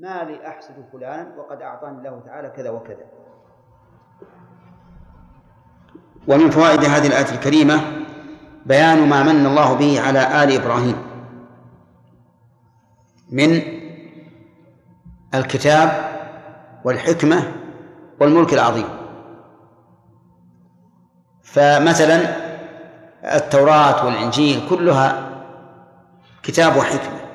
ما لي أحسد فلانا وقد أعطاني الله تعالى كذا وكذا. ومن فوائد هذه الآية الكريمة بيان ما من الله به على آل إبراهيم. من الكتاب والحكمة والملك العظيم. فمثلا التوراة والإنجيل كلها كتاب وحكمة.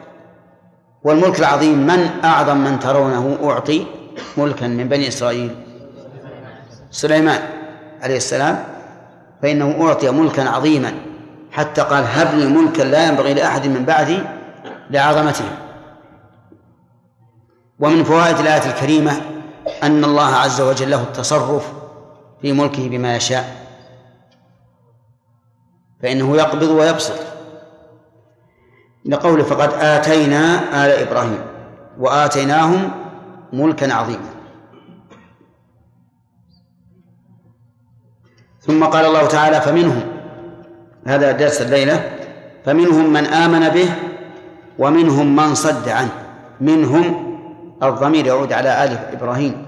والملك العظيم من أعظم من ترونه أعطي ملكا من بني إسرائيل؟ سليمان عليه السلام. فإنه أعطي ملكا عظيما حتى قال هب لي ملكا لا ينبغي لأحد من بعدي لعظمته. ومن فوائد الآية الكريمة أن الله عز وجل له التصرف في ملكه بما يشاء فإنه يقبض ويبسط. لقوله فقد آتينا آل إبراهيم وآتيناهم ملكا عظيما. ثم قال الله تعالى فمنهم هذا درس الليلة فمنهم من آمن به ومنهم من صد عنه منهم الضمير يعود على آل إبراهيم.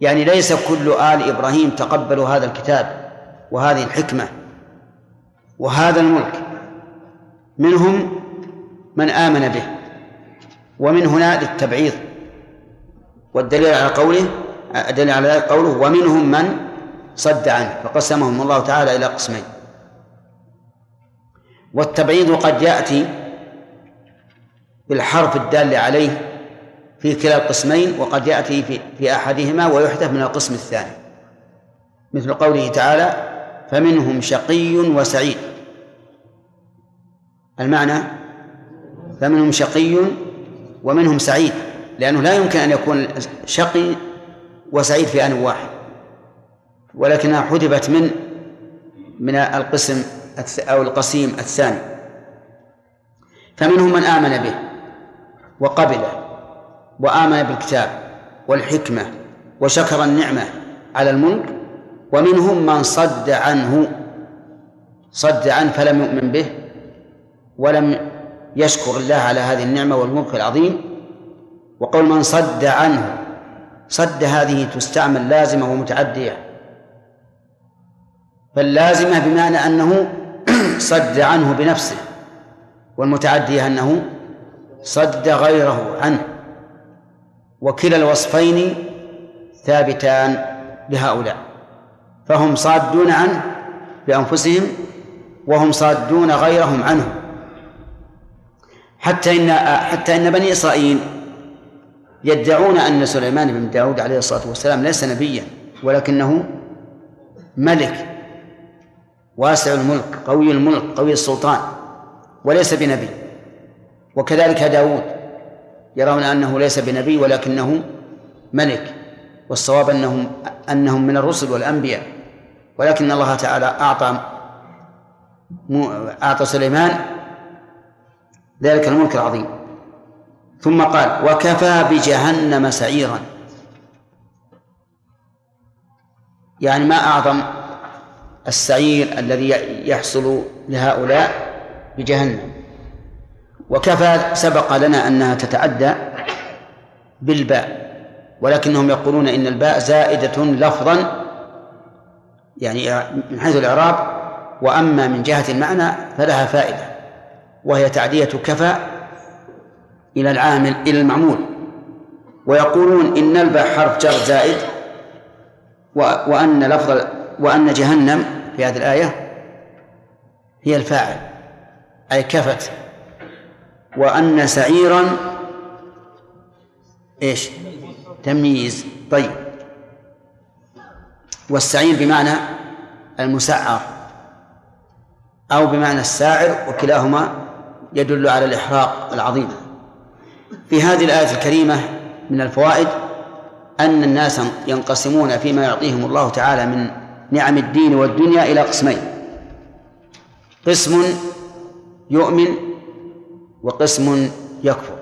يعني ليس كل آل إبراهيم تقبلوا هذا الكتاب وهذه الحكمة وهذا الملك. منهم من آمن به. ومن هنا للتبعيض. والدليل على قوله الدليل على ذلك قوله ومنهم من صد عنه فقسمهم الله تعالى إلى قسمين. والتبعيض قد يأتي بالحرف الدال عليه في كلا القسمين وقد يأتي في, في أحدهما ويحذف من القسم الثاني. مثل قوله تعالى فمنهم شقي وسعيد. المعنى فمنهم شقي ومنهم سعيد لأنه لا يمكن أن يكون شقي وسعيد في آن واحد. ولكنها حذفت من من القسم أو القسيم الثاني. فمنهم من آمن به وقبله وآمن بالكتاب والحكمة وشكر النعمة على الملك ومنهم من صد عنه صد عنه فلم يؤمن به ولم يشكر الله على هذه النعمة والملك العظيم. وقول من صد عنه صد هذه تستعمل لازمة ومتعدية. فاللازمة بمعنى أنه صد عنه بنفسه والمتعدية أنه صد غيره عنه. وكلا الوصفين ثابتان لهؤلاء. فهم صادون عنه بأنفسهم وهم صادون غيرهم عنه. حتى إن حتى إن بني إسرائيل يدعون أن سليمان بن داود عليه الصلاة والسلام ليس نبيا ولكنه ملك واسع الملك قوي الملك قوي السلطان وليس بنبي. وكذلك داود يرون أنه ليس بنبي ولكنه ملك والصواب أنهم أنهم من الرسل والأنبياء. ولكن الله تعالى أعطى أعطى سليمان ذلك الملك العظيم. ثم قال وكفى بجهنم سعيرا. يعني ما أعظم السعير الذي يحصل لهؤلاء بجهنم. وكفى سبق لنا أنها تتعدى بالباء ولكنهم يقولون إن الباء زائدة لفظا يعني من حيث الإعراب وأما من جهة المعنى فلها فائدة. وهي تعدية كفى إلى العامل إلى المعمول. ويقولون إن الباء حرف جر زائد وأن لفظ وأن جهنم في هذه الآية هي الفاعل أي كفت. وأن سعيرا إيش؟ تمييز. طيب. والسعير بمعنى المسعر أو بمعنى الساعر وكلاهما يدل على الإحراق العظيم. في هذه الآية الكريمة من الفوائد أن الناس ينقسمون فيما يعطيهم الله تعالى من نعم الدين والدنيا إلى قسمين. قسم يؤمن وقسم يكفر.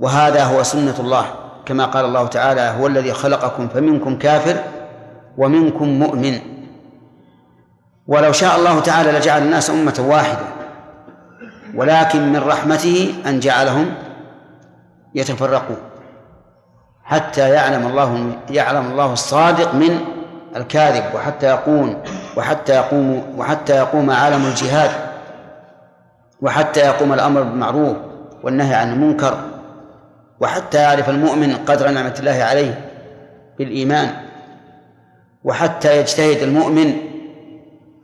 وهذا هو سنة الله كما قال الله تعالى هو الذي خلقكم فمنكم كافر ومنكم مؤمن. ولو شاء الله تعالى لجعل الناس أمة واحدة ولكن من رحمته أن جعلهم يتفرقون حتى يعلم الله يعلم الله الصادق من الكاذب وحتى يقوم وحتى يقوم وحتى يقوم عالم الجهاد وحتى يقوم الأمر بالمعروف والنهي عن المنكر وحتى يعرف المؤمن قدر نعمة الله عليه بالإيمان وحتى يجتهد المؤمن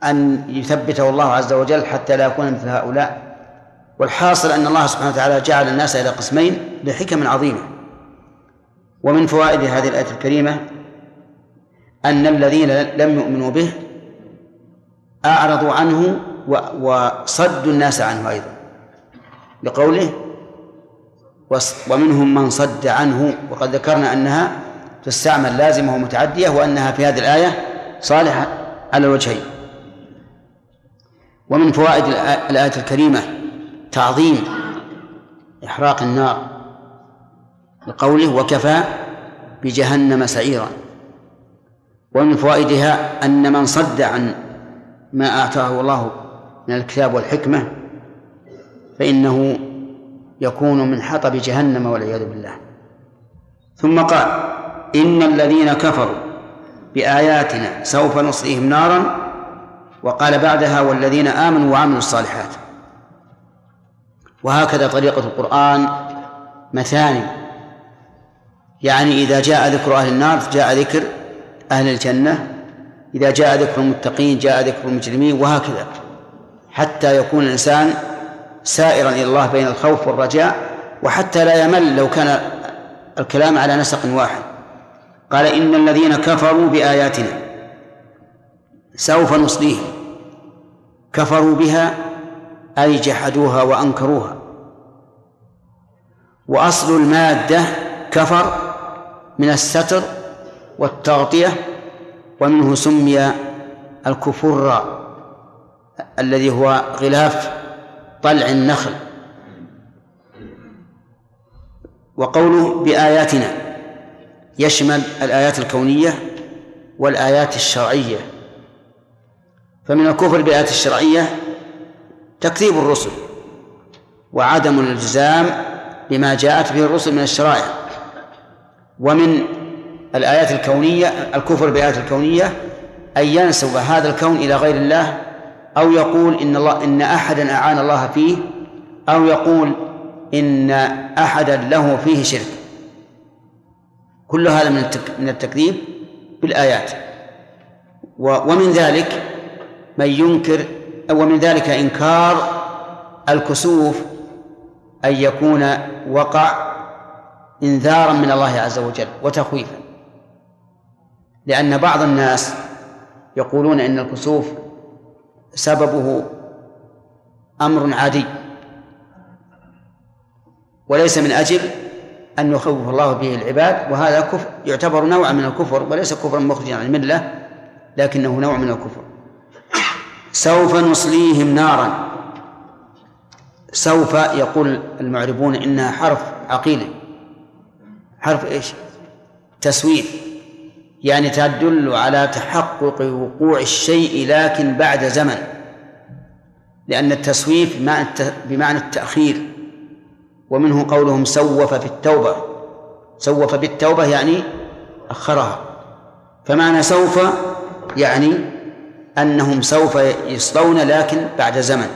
أن يثبته الله عز وجل حتى لا يكون مثل هؤلاء. والحاصل أن الله سبحانه وتعالى جعل الناس إلى قسمين لحكم عظيمة. ومن فوائد هذه الآية الكريمة أن الذين لم يؤمنوا به أعرضوا عنه وصدوا الناس عنه أيضا. لقوله ومنهم من صد عنه وقد ذكرنا أنها تستعمل لازمة ومتعدية وأنها في هذه الآية صالحة على الوجهين. ومن فوائد الآية الكريمة تعظيم إحراق النار لقوله وكفى بجهنم سعيرا ومن فوائدها أن من صد عن ما أعطاه الله من الكتاب والحكمة فإنه يكون من حطب جهنم والعياذ بالله. ثم قال إن الذين كفروا بآياتنا سوف نصليهم نارا. وقال بعدها والذين آمنوا وعملوا الصالحات. وهكذا طريقة القرآن مثاني. يعني إذا جاء ذكر أهل النار جاء ذكر أهل الجنة. إذا جاء ذكر المتقين جاء ذكر المجرمين وهكذا. حتى يكون الإنسان سائرا إلى الله بين الخوف والرجاء وحتى لا يمل لو كان الكلام على نسق واحد. قال إن الذين كفروا بآياتنا سوف نصليهم. كفروا بها أي جحدوها وأنكروها. وأصل المادة كفر من الستر والتغطية ومنه سمي الكفر الذي هو غلاف طلع النخل. وقوله بآياتنا يشمل الآيات الكونية والآيات الشرعية. فمن الكفر بالآيات الشرعية تكذيب الرسل وعدم الالتزام بما جاءت به الرسل من الشرائع ومن الآيات الكونية الكفر بالآيات الكونية أن ينسب هذا الكون إلى غير الله أو يقول إن الله إن أحدا أعان الله فيه أو يقول إن أحدا له فيه شرك. كل هذا من من التكذيب بالآيات. ومن ذلك من ينكر ومن ذلك إنكار الكسوف أن يكون وقع إنذارا من الله عز وجل وتخويفا. لأن بعض الناس يقولون إن الكسوف سببه أمر عادي وليس من أجل أن يخوف الله به العباد وهذا كفر يعتبر نوع من الكفر وليس كفرا مخرجا عن الملة لكنه نوع من الكفر. سوف نصليهم نارا. سوف يقول المعربون إنها حرف عقيل حرف إيش؟ تسويف. يعني تدل على تحقق وقوع الشيء لكن بعد زمن. لأن التسويف بمعنى التأخير. ومنه قولهم سوف في التوبة. سوف بالتوبة يعني أخرها. فمعنى سوف يعني أنهم سوف يصلون لكن بعد زمن.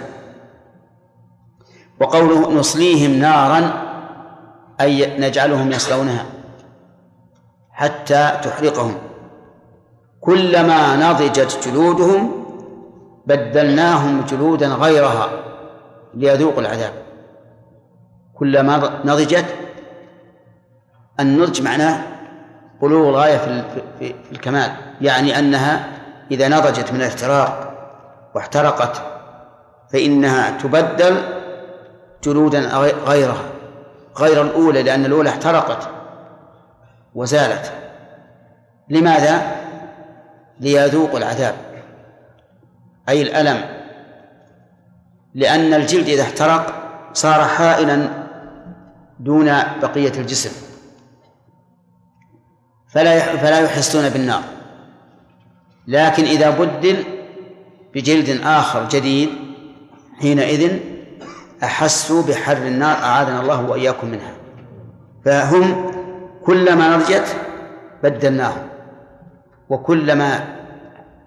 وقوله نصليهم نارا أي نجعلهم يصلونها حتى تحرقهم. كلما نضجت جلودهم بدلناهم جلودا غيرها ليذوقوا العذاب. كلما نضجت النضج معناه بلوغ الغاية في, الكمال يعني أنها إذا نضجت من الاحتراق واحترقت فإنها تبدل جلودا غيرها غير الأولى لأن الأولى احترقت وزالت. لماذا؟ ليذوقوا العذاب. أي الألم. لأن الجلد إذا احترق صار حائلا دون بقية الجسم فلا فلا يحسون بالنار. لكن إذا بدل بجلد آخر جديد حينئذ أحسوا بحر النار أعاذنا الله وإياكم منها. فهم كلما نضجت بدلناهم وكلما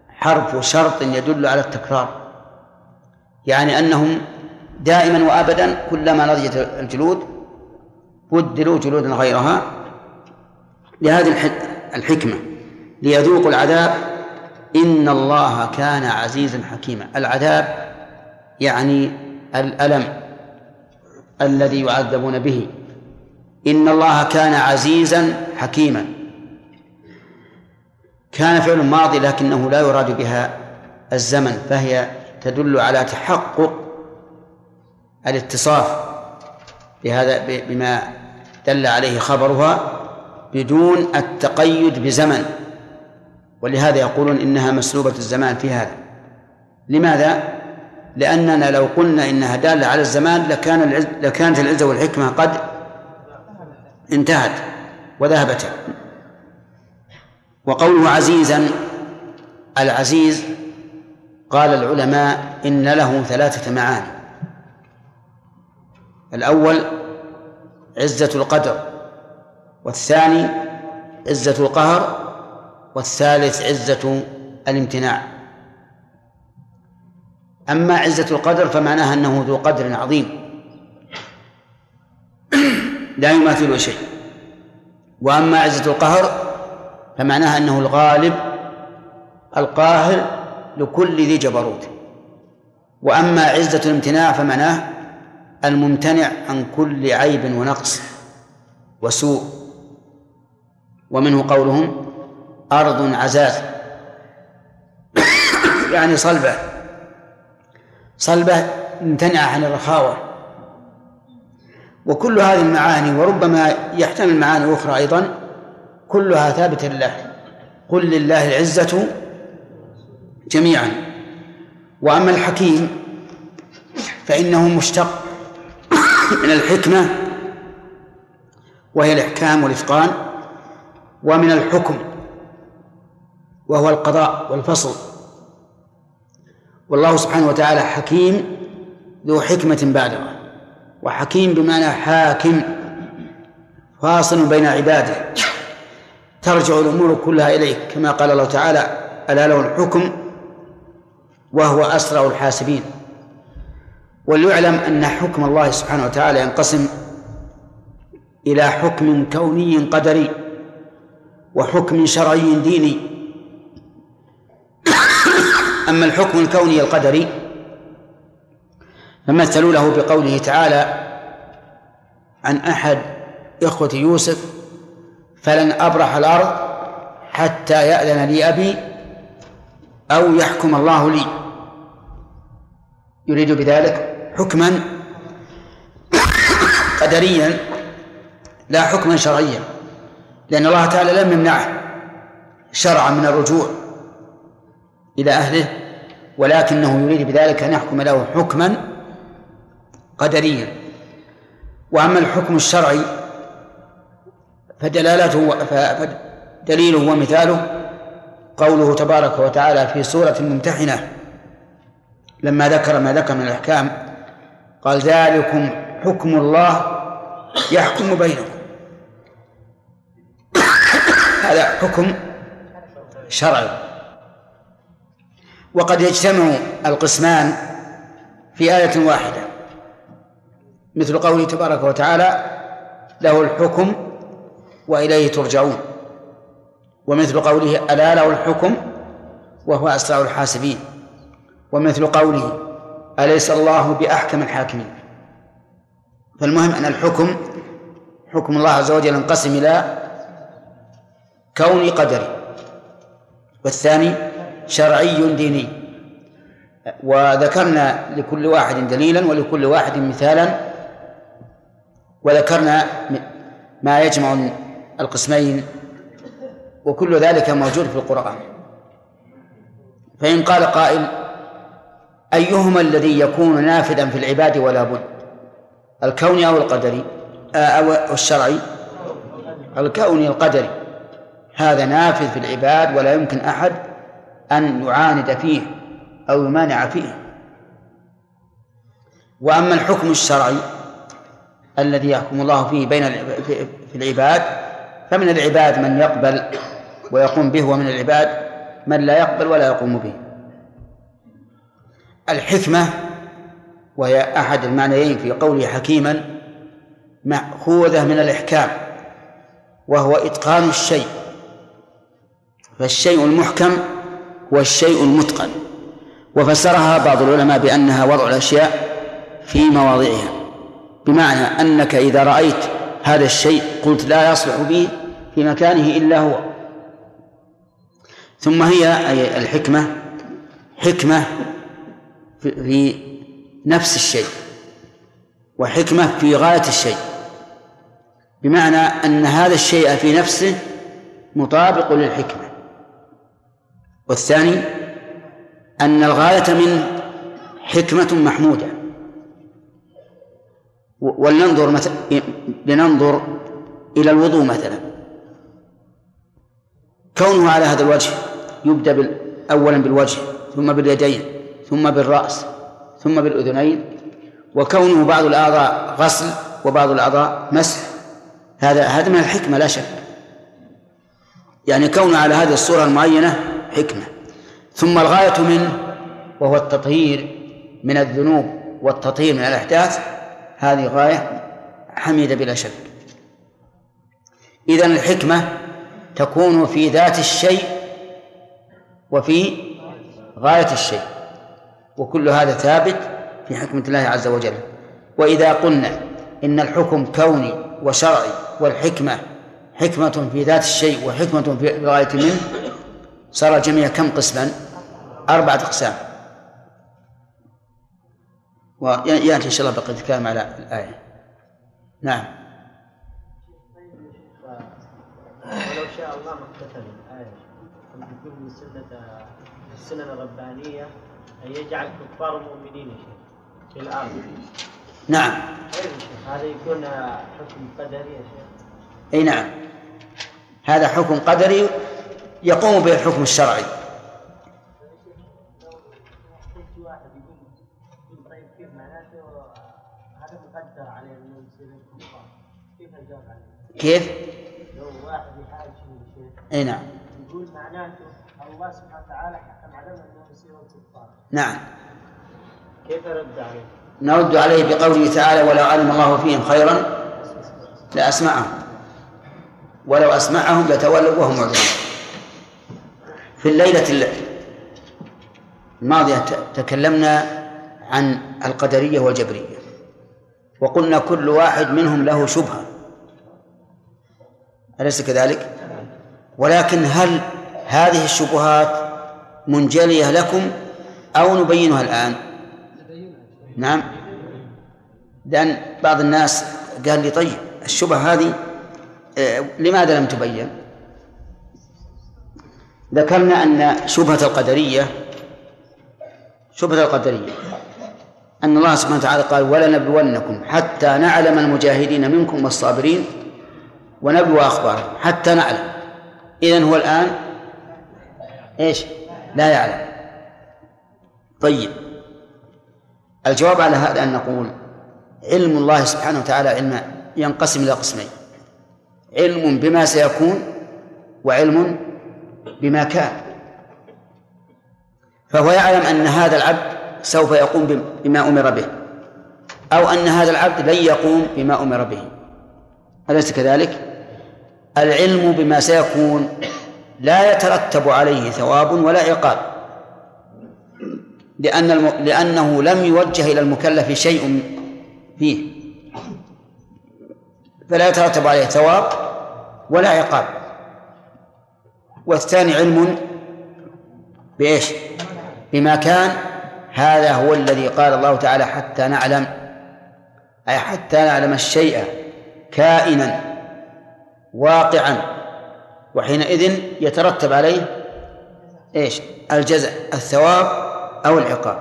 حرف شرط يدل على التكرار. يعني أنهم دائما وأبدا كلما نضجت الجلود بدلوا جلودا غيرها. لهذه الحكمة ليذوقوا العذاب إن الله كان عزيزا حكيما. العذاب يعني الألم الذي يعذبون به. إن الله كان عزيزا حكيما. كان فعل ماضي لكنه لا يراد بها الزمن فهي تدل على تحقق الاتصاف بهذا بما دل عليه خبرها بدون التقيد بزمن. ولهذا يقولون إنها مسلوبة الزمان في هذا. لماذا؟ لأننا لو قلنا إنها دالة على الزمان لكان العز لكانت العزة والحكمة قد انتهت وذهبتا وقوله عزيزا العزيز قال العلماء إن له ثلاثة معاني. الأول عزة القدر والثاني عزة القهر والثالث عزة الامتناع. أما عزة القدر فمعناها أنه ذو قدر عظيم. لا يماثله شيء. وأما عزة القهر فمعناها أنه الغالب القاهر لكل ذي جبروت. وأما عزة الامتناع فمعناه الممتنع عن كل عيب ونقص وسوء. ومنه قولهم أرض عزاز. يعني صلبة. صلبة ممتنعة عن الرخاوة. وكل هذه المعاني وربما يحتمل معاني أخرى أيضا كلها ثابتة لله. قل لله العزة جميعا. وأما الحكيم فإنه مشتق من الحكمة وهي الإحكام والإتقان ومن الحكم. وهو القضاء والفصل. والله سبحانه وتعالى حكيم ذو حكمة بالغة وحكيم بمعنى حاكم فاصل بين عباده. ترجع الأمور كلها إليه كما قال الله تعالى ألا له الحكم وهو أسرع الحاسبين. وليعلم أن حكم الله سبحانه وتعالى ينقسم إلى حكم كوني قدري وحكم شرعي ديني. أما الحكم الكوني القدري فمثلوا له بقوله تعالى عن أحد إخوة يوسف فلن أبرح الأرض حتى يأذن لي أبي أو يحكم الله لي. يريد بذلك حكما قدريا لا حكما شرعيا لأن الله تعالى لم يمنعه شرعا من الرجوع إلى أهله. ولكنه يريد بذلك أن يحكم له حكما قدريا. وأما الحكم الشرعي فدلالته فدليله ومثاله قوله تبارك وتعالى في سورة الممتحنة لما ذكر ما ذكر من الأحكام قال ذلكم حكم الله يحكم بينكم. هذا حكم شرعي. وقد يجتمع القسمان في آية واحدة. مثل قوله تبارك وتعالى له الحكم وإليه ترجعون. ومثل قوله ألا له الحكم وهو أسرع الحاسبين. ومثل قوله أليس الله بأحكم الحاكمين? فالمهم أن الحكم حكم الله عز وجل ينقسم إلى كوني قدري والثاني شرعي ديني. وذكرنا لكل واحد دليلا ولكل واحد مثالا. وذكرنا ما يجمع القسمين. وكل ذلك موجود في القرآن. فإن قال قائل أيهما الذي يكون نافذا في العباد ولا بد؟ الكوني أو القدري؟ آه، أو الشرعي؟ الكوني القدري. هذا نافذ في العباد ولا يمكن أحد أن يعاند فيه أو يمانع فيه. وأما الحكم الشرعي الذي يحكم الله فيه بين في العباد فمن العباد من يقبل ويقوم به ومن العباد من لا يقبل ولا يقوم به. الحكمة وهي أحد المعنيين في قوله حكيما مأخوذة من الإحكام وهو إتقان الشيء. فالشيء المحكم هو الشيء المتقن. وفسرها بعض العلماء بأنها وضع الأشياء في مواضعها بمعنى أنك إذا رأيت هذا الشيء قلت لا يصلح به في مكانه إلا هو. ثم هي أي الحكمة حكمة في نفس الشيء وحكمة في غاية الشيء بمعنى أن هذا الشيء في نفسه مطابق للحكمة. والثاني أن الغاية منه حكمة محمودة. ولننظر مثلا لننظر إلى الوضوء مثلا. كونه على هذا الوجه يبدأ أولا بالوجه ثم باليدين ثم بالرأس ثم بالأذنين. وكونه بعض الأعضاء غسل وبعض الأعضاء مسح. هذا هذا من الحكمة لا شك. يعني كونه على هذه الصورة المعينة حكمة. ثم الغاية منه وهو التطهير من الذنوب والتطهير من الأحداث هذه غاية حميدة بلا شك. إذن الحكمة تكون في ذات الشيء وفي غاية الشيء. وكل هذا ثابت في حكمة الله عز وجل. وإذا قلنا إن الحكم كوني وشرعي والحكمة حكمة في ذات الشيء وحكمة في الغاية منه صار الجميع كم قسما؟ أربعة أقسام. ويأتي إن شاء الله بقية الكلام على الآية. نعم. ولو شاء الله ما اكتتب الآية. يكون من سنة السنن الربانية أن يجعل كفار المؤمنين في الأرض. نعم. هذا يكون حكم قدري يا شيخ. أي نعم. هذا حكم قدري يقوم به الحكم الشرعي كيف؟ لو واحد يحاج إي نعم يقول معناته الله سبحانه وتعالى حكم عليهم انهم يصيروا كفار نعم كيف رد عليه؟ نرد عليه بقوله تعالى ولو علم الله فيهم خيرا لأسمعهم ولو أسمعهم لتولوا وهم معرضون في الليلة الماضية تكلمنا عن القدرية والجبرية وقلنا كل واحد منهم له شبهة أليس كذلك؟ ولكن هل هذه الشبهات منجلية لكم أو نبينها الآن؟ نعم لأن بعض الناس قال لي طيب الشبهة هذه آه، لماذا لم تبين؟ ذكرنا أن شبهة القدرية شبهة القدرية أن الله سبحانه وتعالى قال ولنبلونكم حتى نعلم المجاهدين منكم والصابرين ونبلو أخبارهم حتى نعلم. إذن هو الآن إيش؟ لا يعلم. طيب. الجواب على هذا أن نقول علم الله سبحانه وتعالى علم ينقسم إلى قسمين علم بما سيكون وعلم بما كان. فهو يعلم أن هذا العبد سوف يقوم بما أمر به أو أن هذا العبد لن يقوم بما أمر به. أليس كذلك؟ العلم بما سيكون لا يترتب عليه ثواب ولا عقاب لأن الم... لأنه لم يوجه إلى المكلف شيء فيه. فلا يترتب عليه ثواب ولا عقاب. والثاني علم بإيش؟ بما كان. هذا هو الذي قال الله تعالى حتى نعلم أي حتى نعلم الشيء كائنا واقعا وحينئذ يترتب عليه إيش؟ الجزاء الثواب أو العقاب.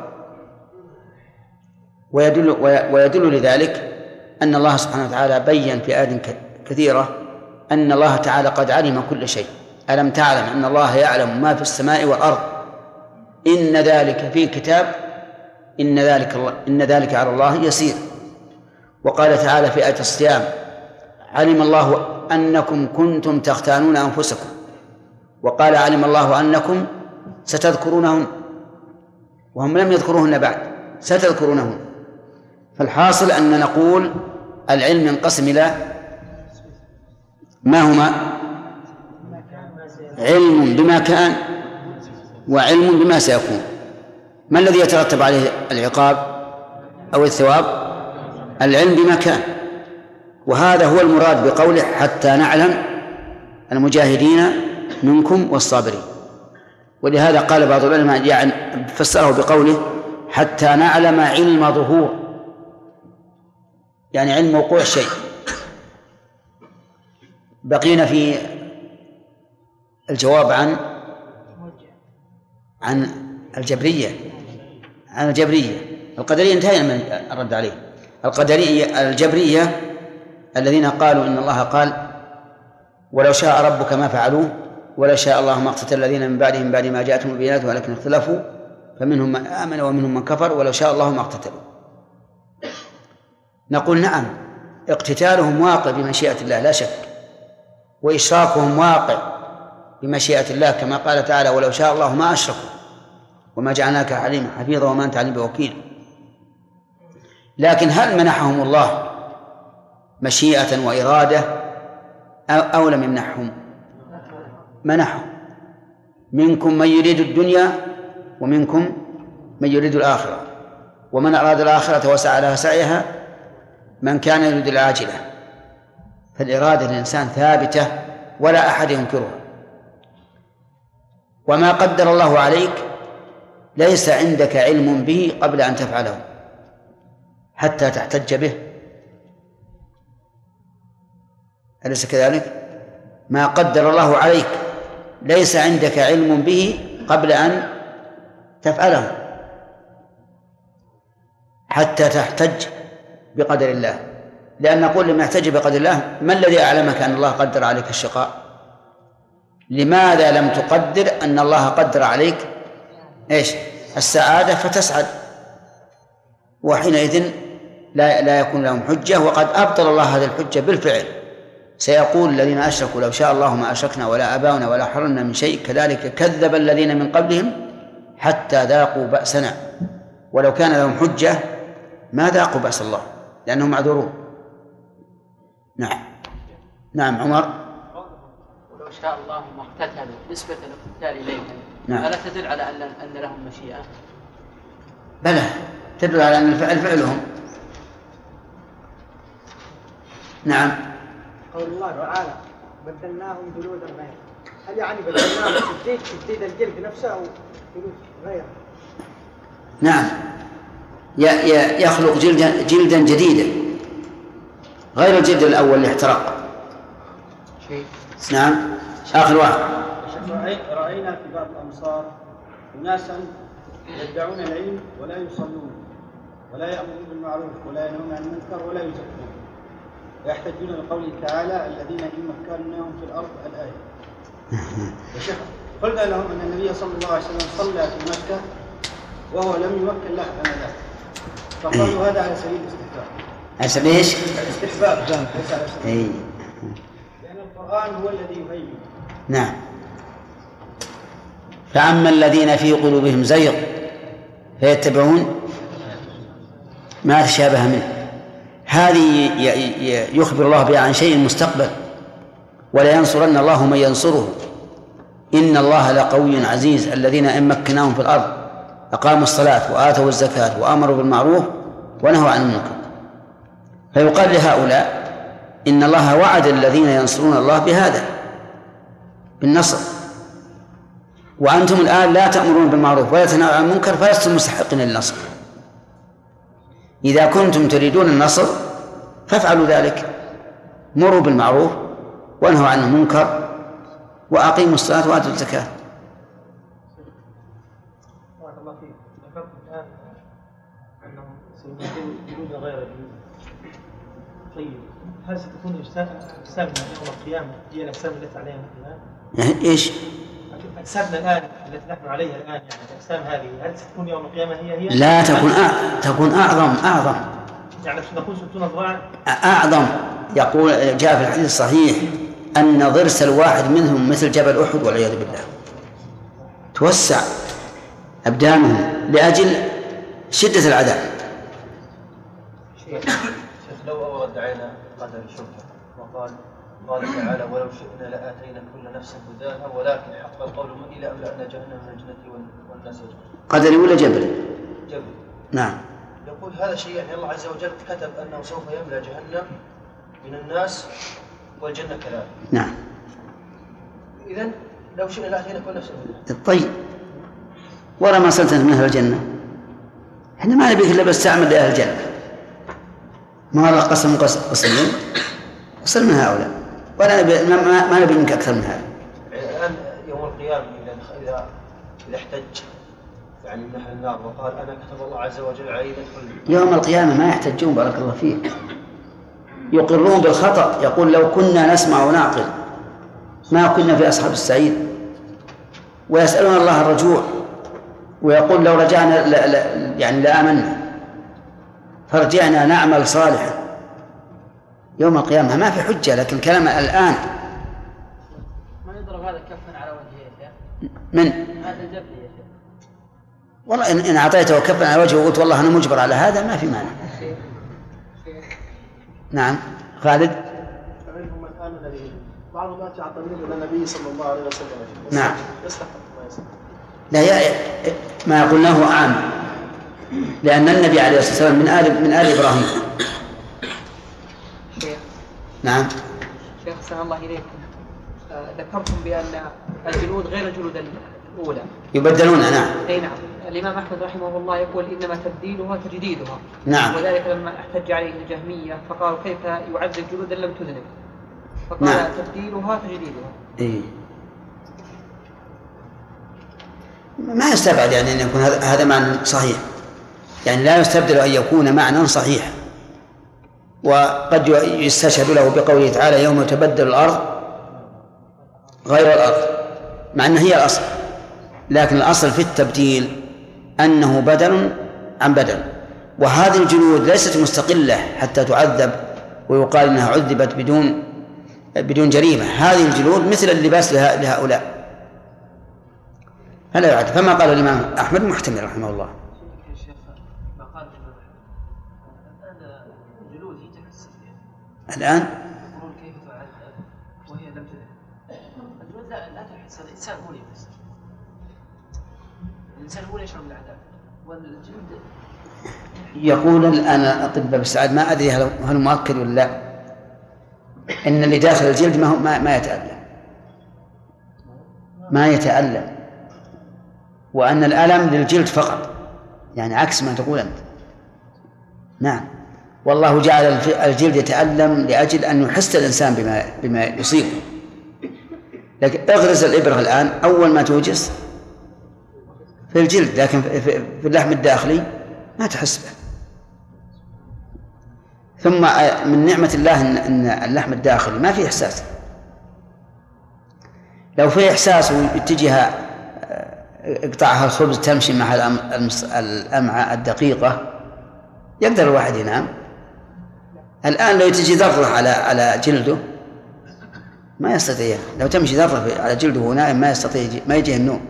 ويدل ويدل لذلك أن الله سبحانه وتعالى بين في آيات كثيرة أن الله تعالى قد علم كل شيء. ألم تعلم أن الله يعلم ما في السماء والأرض؟ إن ذلك في كتاب إن ذلك الله إن ذلك على الله يسير. وقال تعالى في آية الصيام علم الله أنكم كنتم تختانون أنفسكم. وقال علم الله أنكم ستذكرونهن. وهم لم يذكروهن بعد ستذكرونهن. فالحاصل أن نقول العلم ينقسم إلى ما هما؟ علم بما كان وعلم بما سيكون. ما الذي يترتب عليه العقاب أو الثواب؟ العلم بما كان. وهذا هو المراد بقوله حتى نعلم المجاهدين منكم والصابرين. ولهذا قال بعض العلماء يعني فسره بقوله حتى نعلم علم ظهور. يعني علم وقوع الشيء بقينا في الجواب عن عن الجبرية. عن الجبرية. القدرية انتهينا من الرد عليه. القدرية الجبرية الذين قالوا إن الله قال ولو شاء ربك ما فعلوه ولو شاء الله ما اقتتل الذين من بعدهم بعد ما جاءتهم البينات ولكن اختلفوا فمنهم من آمن ومنهم من كفر ولو شاء الله ما اقتتلوا نقول نعم اقتتالهم واقع بمشيئة الله لا شك وإشراكهم واقع بمشيئة الله كما قال تعالى ولو شاء الله ما أشركوا وما جعلناك عليما حفيظا وما أنت عليم بوكيل. لكن هل منحهم الله مشيئة وإرادة أو لم يمنحهم؟ منحهم. منكم من يريد الدنيا ومنكم من يريد الآخرة. ومن أراد الآخرة وسعى لها سعيها من كان يريد العاجلة. فالإرادة للإنسان ثابتة ولا أحد ينكرها. وما قدر الله عليك ليس عندك علم به قبل أن تفعله حتى تحتج به. أليس كذلك؟ ما قدر الله عليك ليس عندك علم به قبل أن تفعله حتى تحتج بقدر الله. لأن نقول لما يحتج بقدر الله ما الذي أعلمك أن الله قدر عليك الشقاء؟ لماذا لم تقدر أن الله قدر عليك؟ إيش؟ السعادة فتسعد. وحينئذ لا لا يكون لهم حجة وقد أبطل الله هذه الحجة بالفعل. سيقول الذين أشركوا لو شاء الله ما أشركنا ولا آباؤنا ولا حرمنا من شيء كذلك كذب الذين من قبلهم حتى ذاقوا بأسنا. ولو كان لهم حجة ما ذاقوا بأس الله لأنهم معذورون. نعم. نعم عمر. ولو شاء الله ما اقتتلوا نسبة الاقتتال إليهم. نعم. ألا تدل على أن أن لهم مشيئة؟ بلى. تدل على أن الفعل فعلهم. نعم. قول الله تعالى بدلناهم جلودا غير. هل يعني بدلناهم تجديد تجديد الجلد نفسه أو جلود غيره؟ نعم. يخلق جلدا جلدا جديدا. غير الجلد الأول اللي احترق شيء. نعم. آخر واحد. رأي- رأينا في بعض الأمصار أناسا يدعون العلم ولا يصلون ولا يأمرون بالمعروف ولا ينهون عن المنكر ولا يزكون. ويحتجون بقوله تعالى الذين إن مكناهم في الأرض الآية. وشيخ قلنا لهم أن النبي صلى الله عليه وسلم صلى في مكة وهو لم يمكن له آنذاك فقالوا هذا على سبيل الاستحباب. حسب إيش؟ الاستحباب ليس على سبيل اي لأن القرآن هو الذي يهيمن. نعم. فأما الذين في قلوبهم زيغ فيتبعون ما تشابه منه. هذه يخبر الله بها عن شيء مستقبل ولا ينصرن الله من ينصره. إن الله لقوي عزيز الذين إن مكناهم في الأرض أقاموا الصلاة وآتوا الزكاة وأمروا بالمعروف ونهوا عن المنكر. فيقال لهؤلاء إن الله وعد الذين ينصرون الله بهذا. بالنصر. وأنتم الآن لا تأمرون بالمعروف ولا تنهون عن المنكر فلستم مستحقين للنصر. إذا كنتم تريدون النصر فافعلوا ذلك. مروا بالمعروف وانهوا عن المنكر وأقيموا الصلاة وآتوا الزكاة. بارك الله فيك. ذكرت الآن أنهم سيمثلوا جلود غير طيب هل ستكون اجسامنا يوم القيامة هي الاجسام التي عليها الان؟ إيش؟ اجسامنا الآن التي نحن عليها الآن يعني الأجسام هذه هل ستكون يوم القيامة هي هي؟ لا تكون أع... تكون أعظم أعظم. يعني نقول ستون أعظم. يقول جاء في الحديث الصحيح أن ضرس الواحد منهم مثل جبل أحد والعياذ بالله. توسع أبدانهم لأجل شدة العذاب. شيخ لو أورد علينا قدر شبهة وقال قال تعالى ولو شئنا لآتينا كل نفس هداها ولكن حق القول مني لأملأن جهنم من الجنة والناس قدري ولا جبل جبل نعم. يقول هذا شيء يعني الله عز وجل كتب أنه سوف يملأ جهنم من الناس والجنة كذلك. نعم. إذا لو شئنا لآتينا كل نفس هداها. طيب. ورا ما صلت من أهل الجنة. إحنا ما نبيك إلا بس تعمل لأهل الجنة. ما قسم قسم قسمين؟ صل من هؤلاء. ولا نبي ما, نبي منك أكثر من هذا. الآن يوم القيامة إذا إذا إذا احتج يعني من أهل النار وقال أنا كتب الله عز وجل علي ندخل يوم القيامة ما يحتجون بارك الله فيك. يقرون بالخطأ يقول لو كنا نسمع ونعقل ما كنا في أصحاب السعير. ويسألون الله الرجوع ويقول لو رجعنا لا لا يعني لآمنا. فرجعنا نعمل صالحا. يوم القيامة ما في حجة لكن الكلام الآن. ما يضرب هذا كفا على وجهه يا شيخ؟ من؟ هذا جبل يا شيخ. والله إن, إن أعطيته كفا على وجهه وقلت والله أنا مجبر على هذا ما في مانع. نعم. خالد؟ فمنهم من آمن به بعض الناس يعتمدون إلى النبي صلى الله عليه وسلم. نعم. يستحق ما يستحق لا يا ما قلناه عام. لأن النبي عليه الصلاة والسلام من آل من آل إبراهيم. نعم. شيخ أحسن الله إليكم آه، ذكرتم بأن الجلود غير الجلود الأولى. يبدلون نعم. أي نعم. الإمام أحمد رحمه الله يقول إنما تبديلها تجديدها. نعم. وذلك لما احتج عليه الجهمية فقالوا كيف يعذب جلودا لم تذنب؟ فقال نعم. تبديلها تجديدها. إيه. ما يستبعد يعني أن يكون هذا هذا معنى صحيح. يعني لا يستبدل أن يكون معنى صحيح. وقد يستشهد له بقوله تعالى يوم تبدل الأرض غير الأرض مع أنها هي الأصل لكن الأصل في التبديل أنه بدل عن بدل. وهذه الجلود ليست مستقلة حتى تعذب ويقال أنها عذبت بدون بدون جريمة. هذه الجلود مثل اللباس لهؤلاء. فلا يعد. فما قال الإمام أحمد محتمل رحمه الله. تحس الإنسان هو الإنسان هو يشعر بالعذاب والجلد يقول الآن الأطباء بالسعاد ما أدري هل هل مؤكد ولا لا. إن اللي داخل الجلد ما هو ما, ما يتألم. ما يتألم. وأن الألم للجلد فقط. يعني عكس ما تقول أنت. نعم. والله جعل الجلد يتألم لأجل أن يحس الإنسان بما بما يصيبه. لكن اغرز الإبرة الآن أول ما توجس في الجلد لكن في في- في اللحم الداخلي ما تحس به. ثم من نعمة الله إن اللحم الداخلي ما فيه إحساس. لو فيه إحساس واتجه اقطعها الخبز تمشي مع الأمعاء الدقيقة يقدر الواحد ينام. الآن لو تجي ذرة على على جلده ما يستطيع. لو تمشي ذرة على جلده وهو نائم ما يستطيع يجي- ما يجيه النوم.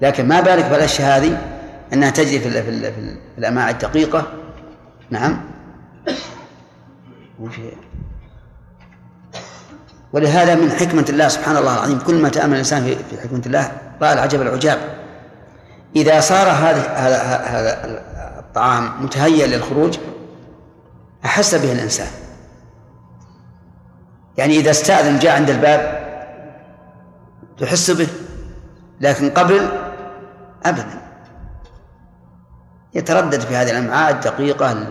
لكن ما بالك بالأشياء هذه أنها تجري في في, في, ال- في الأمعاء الدقيقة؟ نعم. ولهذا من حكمة الله سبحان الله العظيم كل ما تأمل الإنسان في حكمة الله رأى العجب العجاب. إذا صار هذا هذا الطعام متهيأ للخروج أحس به الإنسان. يعني إذا استأذن جاء عند الباب تحس به لكن قبل أبدا. يتردد في هذه الأمعاء الدقيقة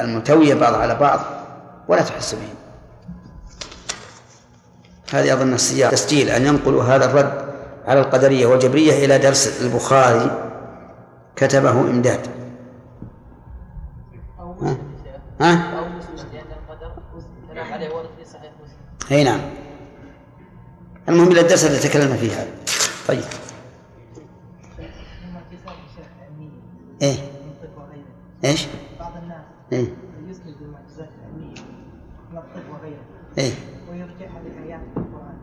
الملتوية بعض على بعض ولا تحس به. هذه أظن السياق. تسجيل أن ينقلوا هذا الرد على القدرية والجبرية إلى درس البخاري كتبه إمداد. ها؟ أي نعم. المهم إلى الدرس الذي تكلمنا فيه هذا. طيب. وغيره إيش؟ بعض الناس إيه. المعجزات العلميه وغيره إيه. ويرجعها القران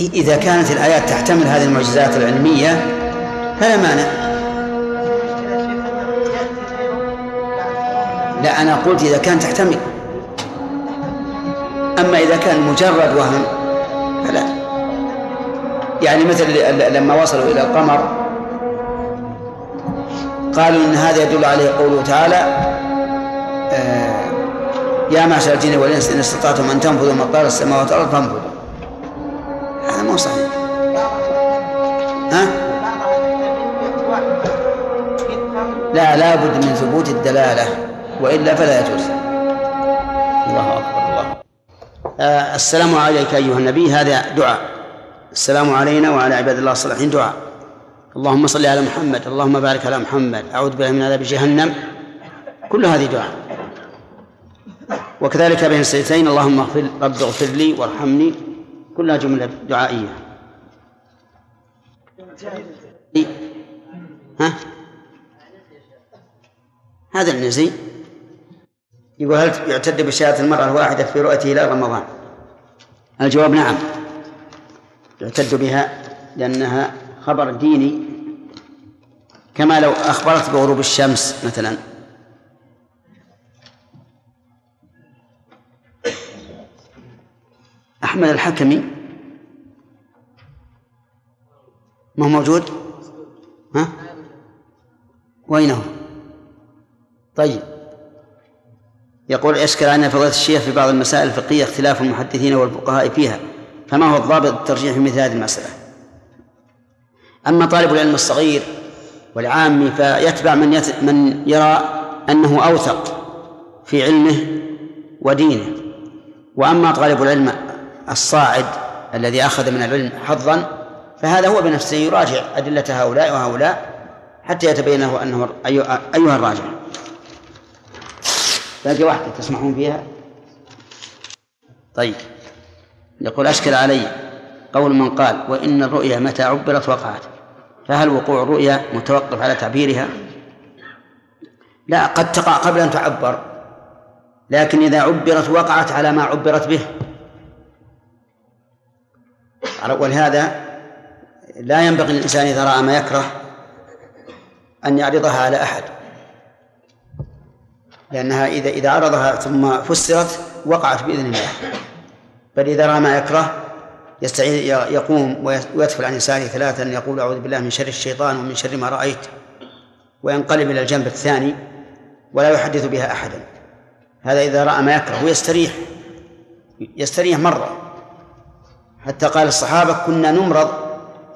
إذا كانت الآيات تحتمل هذه المعجزات العلمية فلا مانع. لا أنا قلت إذا كانت تحتمل. أما إذا كان مجرد وهم فلا. يعني مثل لما وصلوا إلى القمر قالوا إن هذا يدل عليه قوله تعالى آه، يا معشر الجن والإنس إن استطعتم أن تنفذوا مقدار السماوات والأرض فانفذوا. هذا مو صحيح. ها؟ لا لا بد من ثبوت الدلالة. وإلا فلا يجوز. الله أكبر الله. آه السلام عليك أيها النبي. هذا دعاء. السلام علينا وعلى عباد الله الصالحين. دعاء. اللهم صل على محمد اللهم بارك على محمد. أعوذ بالله من عذاب جهنم. كل هذه دعاء. وكذلك بين السيدتين اللهم اغفر رب اغفر لي وارحمني. كلها جملة دعائية. ها؟ هذا النزي. يقول هل يعتد بشهادة المرأة الواحدة في رؤيته إلى رمضان؟ الجواب نعم. يعتد بها لأنها خبر ديني كما لو أخبرت بغروب الشمس مثلا. أحمد الحكمي ما هو موجود؟ ها؟ وين هو طيب. يقول اشكل عنا فضيلة الشيخ في بعض المسائل الفقهية اختلاف المحدثين والفقهاء فيها فما هو الضابط الترجيح في مثل هذه المسألة؟ أما طالب العلم الصغير والعامي فيتبع من يت... من يرى أنه أوثق في علمه ودينه. وأما طالب العلم الصاعد الذي أخذ من العلم حظا فهذا هو بنفسه يراجع أدلة هؤلاء وهؤلاء حتى يتبين له أنه أيها الراجع باقي واحدة تسمحون فيها طيب. يقول أشكل علي قول من قال وإن الرؤيا متى عبرت وقعت. فهل وقوع الرؤيا متوقف على تعبيرها؟ لا قد تقع قبل أن تعبر لكن إذا عبرت وقعت على ما عبرت به. ولهذا لا ينبغي للإنسان إذا رأى ما يكره أن يعرضها على أحد. لأنها إذا إذا عرضها ثم فسرت وقعت بإذن الله. بل إذا رأى ما يكره يستعيذ يقوم ويدفل عن يساره ثلاثا يقول أعوذ بالله من شر الشيطان ومن شر ما رأيت. وينقلب إلى الجنب الثاني ولا يحدث بها أحدا. هذا إذا رأى ما يكره ويستريح. يستريح مرة. حتى قال الصحابة كنا نمرض.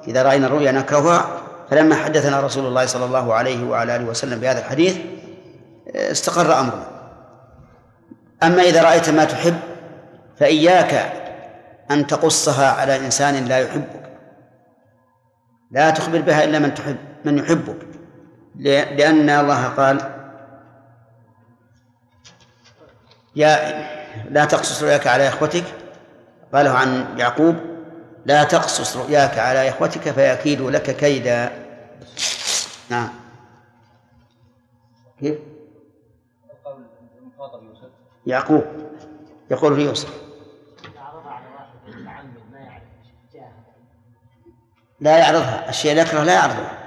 إذا رأينا الرؤيا نكرهها. فلما حدثنا رسول الله صلى الله عليه وعلى آله وسلم بهذا الحديث استقر أمرنا أما إذا رأيت ما تحب فإياك أن تقصها على إنسان لا يحبك. لا تخبر بها إلا من تحب من يحبك. لأن الله قال يا لا تقصص رؤياك على إخوتك. قاله عن يعقوب لا تقصص رؤياك على إخوتك فيكيدوا لك كيدا. نعم. كيف؟ يعقوب يقول في يوسف. لا يعرضها الشيء اللي يكره لا يعرضها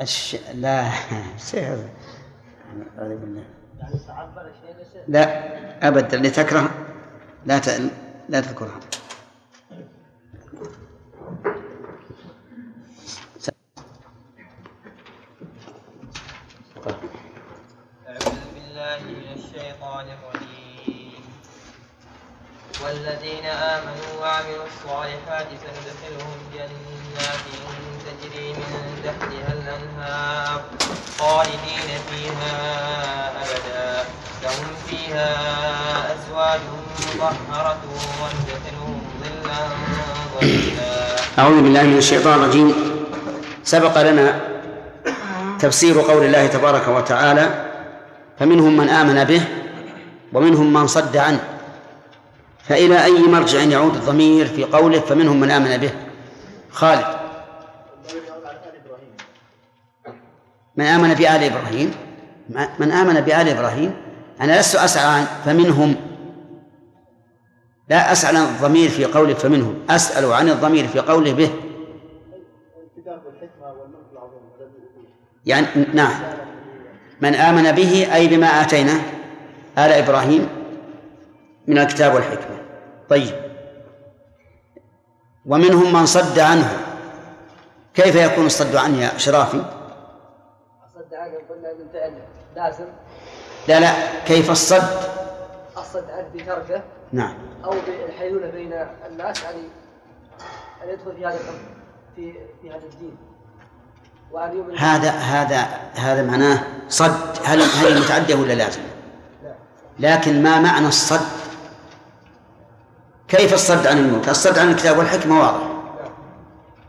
الش... لا هذا. لا أبدا اللي تكره لا ت... لا تذكرها أعوذ بالله من الشيطان الرجيم. سبق لنا تفسير قول الله تبارك وتعالى فمنهم من آمن به ومنهم من صد عنه. فإلى أي مرجع يعود الضمير في قوله فمنهم من آمن به خالد. من آمن بآل إبراهيم؟ من آمن بآل إبراهيم؟ أنا لست أسأل عن فمنهم لا أسأل عن الضمير في قوله فمنهم. أسأل عن الضمير في قوله به. يعني نعم. من آمن به أي بما آتينا آل إبراهيم من الكتاب والحكمة. طيب. ومنهم من صد عنه. كيف يكون الصد عنه يا شرافي؟ الصد عنه قلنا من فعل لازم. لا لا. كيف الصد؟ الصد عنه بتركه. نعم. أو بالحيلوله بين الناس يعني أن يدخل في هذا في في هذا الدين. وأن يؤمن هذا هذا هذا معناه صد. هل هل متعدية ولا لازم؟ لكن ما معنى الصد؟ كيف الصد عن الملك؟ الصد عن الكتاب والحكمة واضح.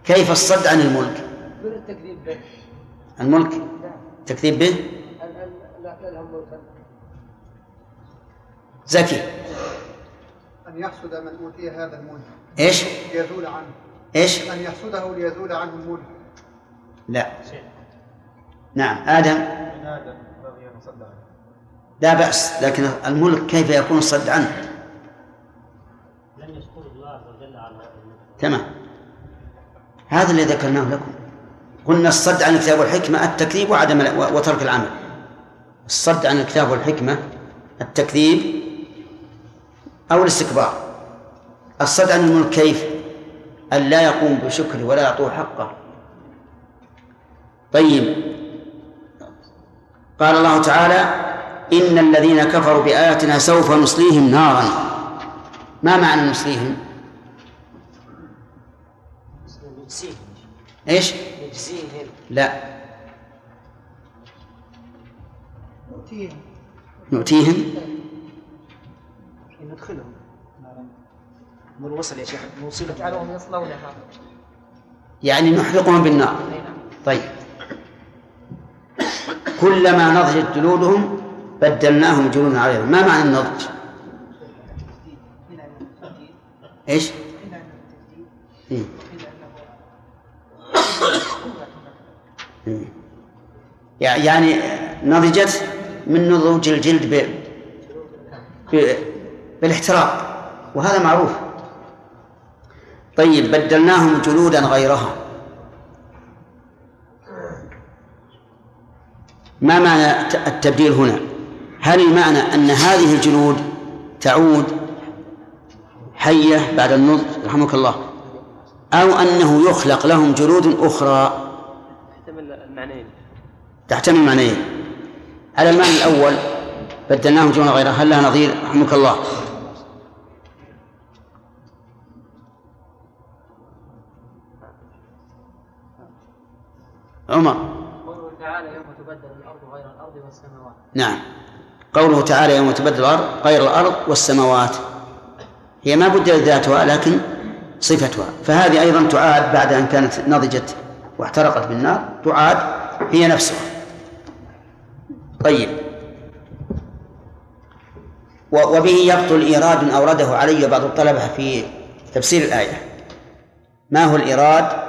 كيف الصد عن الملك؟ من التكذيب به. الملك؟ نعم تكذيب به؟ لا لا. زكي. أن يحسد من أوتي هذا الملك. إيش؟ ليزول عنه. إيش؟ أن يحسده ليزول عنه الملك. لا. نعم آدم. من آدم بغي أن صد عنه لا بأس لكن الملك كيف يكون الصد عنه؟ لم يذكر الله عز وجل على تمام. هذا اللي ذكرناه لكم. قلنا الصد عن الكتاب والحكمة التكذيب وعدم وترك العمل. الصد عن الكتاب والحكمة التكذيب أو الاستكبار. الصد عن الملك كيف؟ أن لا يقوم بشكره ولا يعطوه حقه. طيب. قال الله تعالى إن الذين كفروا بآياتنا سوف نصليهم نارا. ما معنى نصليهم؟ إيش؟ لا. نؤتيهم نؤتيهم ندخلهم من وصل يا شيخ نوصلهم يجعلهم يصلونها يعني نحرقهم بالنار نعم طيب كلما نضجت جلودهم بدلناهم جلودا عليهم ما معنى النضج؟ إيش؟ إيه. إيه. يع- يعني نضجت من نضوج الجلد ب... ب... بالاحتراق وهذا معروف. طيب بدلناهم جلودا غيرها ما معنى الت- التبديل هنا؟ هل المعنى أن هذه الجلود تعود حية بعد النضج رحمك الله أو أنه يخلق لهم جلود أخرى؟ يحتمل المعنيين. تحتمل معنيين على المعنى الأول بدلناهم جلودا غيرها هل لها نظير؟ رحمك الله. عمر. قوله تعالى يوم تبدل الأرض غير الأرض والسماوات. نعم. قوله تعالى يوم تبدل الأرض غير الأرض والسماوات. هي ما بدلت ذاتها لكن صفتها. فهذه أيضا تعاد بعد أن كانت نضجت واحترقت بالنار تعاد هي نفسها. طيب. وبه يبطل إيراد أورده علي بعض الطلبة في تفسير الآية. ما هو الإيراد؟